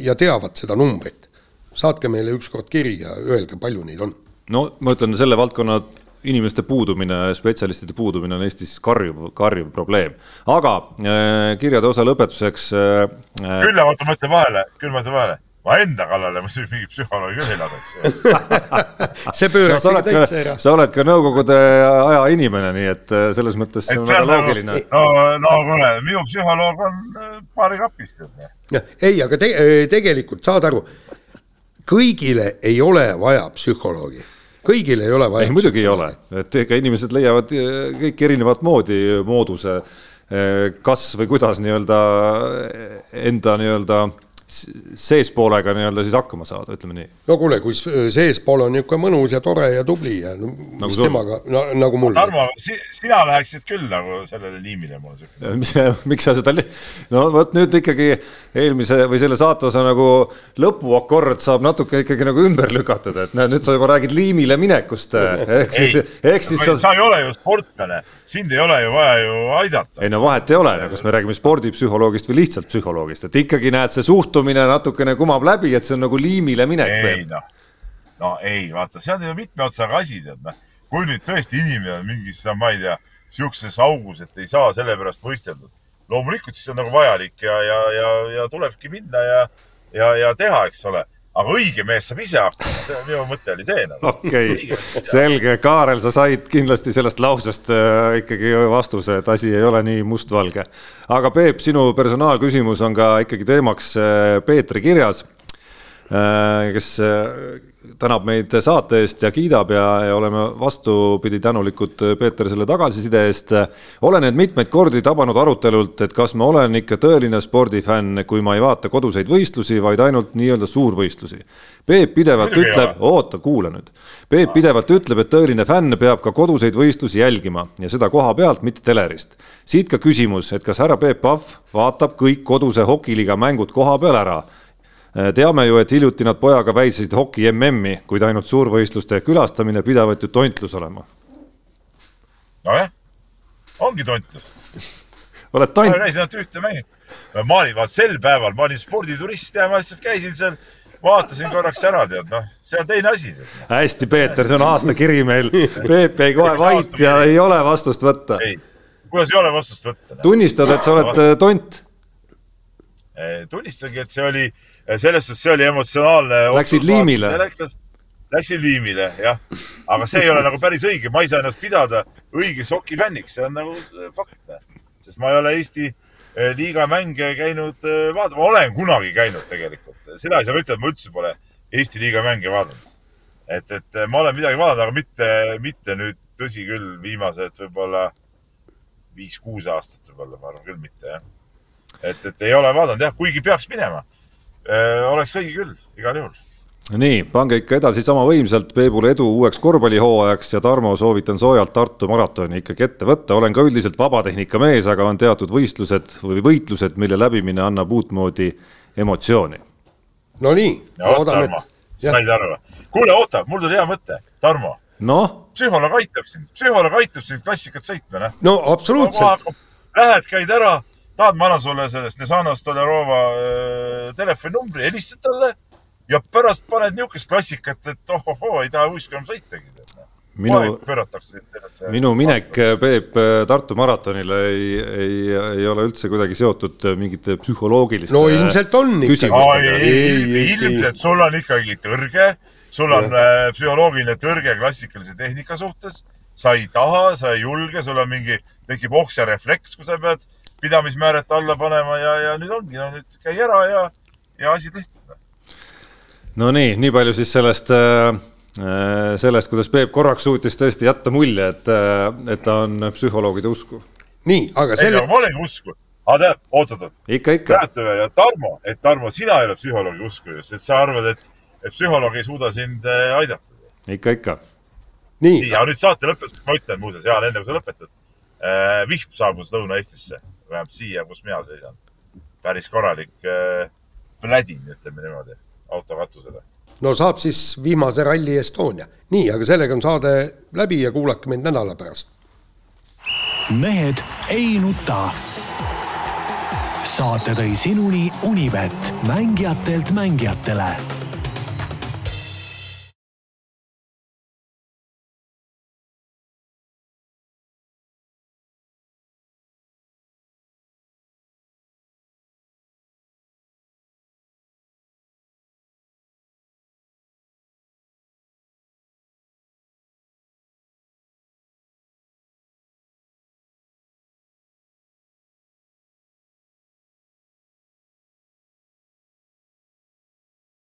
ja teavad seda numbrit? Saatke meile ükskord kiri ja öelge, palju neid on. no ma ütlen, selle valdkonna inimeste puudumine, spetsialistide puudumine on Eestis karjuv, karjuv probleem. aga äh, kirjade osa lõpetuseks äh,. küll, oota, ma ütlen vahele, küll ma ütlen vahele ma enda kallale muidugi mingi psühholoogi küll ei laseks see pööraks no, ikka täitsa ära. sa oled ka nõukogude aja inimene, nii et äh, selles mõttes see on väga nagu- loogiline. no, no kuule, minu psühholoog on äh, paari kapist. ei, aga te, tegelikult saad aru, kõigile ei ole vaja psühholoogi kõigil ei ole vaja. ei, muidugi ei ole, et ega inimesed leiavad eh, kõik erinevat moodi mooduse, eh, kas või kuidas nii-öelda enda nii-öelda seespoolega nii-öelda siis hakkama saada, ütleme nii. no kuule, kui seespool on niisugune mõnus ja tore ja tubli ja no, nagu mis temaga, no nagu mul. Tarmo si, sina läheksid küll nagu sellele liimile, mul on siuke. mis, miks sa seda, no vot nüüd ikkagi eelmise või selle saate nagu lõpuakord saab natuke ikkagi nagu ümber lükatud, et näed, nüüd sa juba räägid liimile minekust. ehk siis, ehk siis sa. sa ei ole ju sportlane, sind ei ole ju vaja ju aidata. ei no vahet ei ole, kas me räägime spordipsühholoogist või lihtsalt psühholoogist, et ikkagi näed, see suhtumine suhtumine natukene kumab läbi, et see on nagu liimile minek. ei noh, no ei, vaata, see on ju mitme otsaga asi, tead noh. kui nüüd tõesti inimene on mingis, ma ei tea, sihukeses augus, et ei saa selle pärast võisteldud. loomulikult siis on nagu vajalik ja, ja, ja, ja tulebki minna ja, ja, ja teha, eks ole aga õige mees saab ise hakkama, minu mõte oli see nagu. okei okay., selge, Kaarel, sa said kindlasti sellest lausest äh, ikkagi vastuse, et asi ei ole nii mustvalge. aga Peep, sinu personaalküsimus on ka ikkagi teemaks äh, Peetri kirjas äh,, kes tänab meid saate eest ja kiidab ja, ja oleme vastupidi tänulikud Peeter selle tagasiside eest. olen need mitmeid kordi tabanud arutelult, et kas ma olen ikka tõeline spordifänn, kui ma ei vaata koduseid võistlusi, vaid ainult nii-öelda suurvõistlusi. Peep pidevalt ütleb, oota, kuula nüüd. Peep pidevalt ütleb, et tõeline fänn peab ka koduseid võistlusi jälgima ja seda koha pealt, mitte telerist. siit ka küsimus, et kas härra Peep Pahv vaatab kõik koduse hokiliiga mängud koha peal ära teame ju, et hiljuti nad pojaga väisesid hoki MM-i, kuid ainult suurvõistluste külastamine pidavat ju tontlus olema. nojah, ongi tontlus oled tont? ma käisin ainult ühte mängu. ma olin, vaat sel päeval ma olin sporditurist ja ma lihtsalt käisin seal, vaatasin korraks ära, tead, noh, see on teine asi. hästi, Peeter, see on aastakiri meil. Peep jäi kohe vait ja ei ole vastust võtta. ei, kuidas ei ole vastust võtta? tunnistad, et sa oled äh, tont? tunnistage, et see oli selles suhtes see oli emotsionaalne. Läksid liimile? Läksin liimile, jah. aga see ei ole nagu päris õige, ma ei saa ennast pidada õigeks hokifänniks, see on nagu fakt. sest ma ei ole Eesti eh, liiga mänge käinud eh, vaatama, ma olen kunagi käinud tegelikult. seda ei saa ütelda, ma üldse pole Eesti liiga mänge vaadanud. et, et eh, ma olen midagi vaadanud, aga mitte, mitte nüüd, tõsi küll, viimased võib-olla viis-kuus aastat võib-olla, ma arvan küll mitte, jah. et, et ei ole vaadanud jah, kuigi peaks minema oleks õige küll, igal juhul nii, pange ikka edasi sama võimsalt Peebule edu uueks korvpallihooajaks ja Tarmo, soovitan soojalt Tartu maratoni ikkagi ette võtta, olen ka üldiselt vabatehnika mees, aga on teatud võistlused või võitlused, mille läbimine annab uutmoodi emotsiooni. Nonii, loodame, et. said aru või? kuule, oota, mul tuli hea mõte, Tarmo. noh? psühholoog aitab sind, psühholoog aitab sind klassikat sõitma, noh. no absoluutselt. Lähed, käid ära tahad, ma annan sulle sellest Nesana Stolerova äh, telefoninumbri, helistad talle ja pärast paned niisugust klassikat, et ohohoo, ei taha uiska enam sõitagi. Noh. minu, minu minek, Peep, Tartu maratonile ei, ei, ei ole üldse kuidagi seotud mingite psühholoogiliste no ilmselt on ikkagi. ilmselt sul on ikkagi tõrge, sul on ja. Äh, psühholoogiline tõrge klassikalise tehnika suhtes, sa ei taha, sa ei julge, sul on mingi, tekib oksjarefleks, kui sa pead pidamismääret alla panema ja, ja nüüd ongi, no nüüd käi ära ja, ja asi tehtud. no nii, nii palju siis sellest äh, äh,, sellest, kuidas Peep korraks suutis tõesti jätta mulje, et, äh, et ta on psühholoogide usku. nii, aga selle. ma olengi usku, aga tead, oot-oot-oot. ikka, ikka. teate veel, Tarmo, et Tarmo, sina ei ole psühholoogi usku just, et sa arvad, et et psühholoog ei suuda sind äh, aidata. ikka, ikka. nii, nii, aga nüüd saate lõpetuseks ma ütlen muuseas, Jaan, enne kui sa lõpetad. vihm saabus Lõuna-Eestisse, vähemalt siia, kus mina seisan. päris korralik plädin, ütleme niimoodi, auto katusele no saab siis viimase Rally Estonia. nii, aga sellega on saade läbi ja kuulake meid nädala pärast. mehed ei nuta. saate tõi sinuni Unibet, mängijatelt mängijatele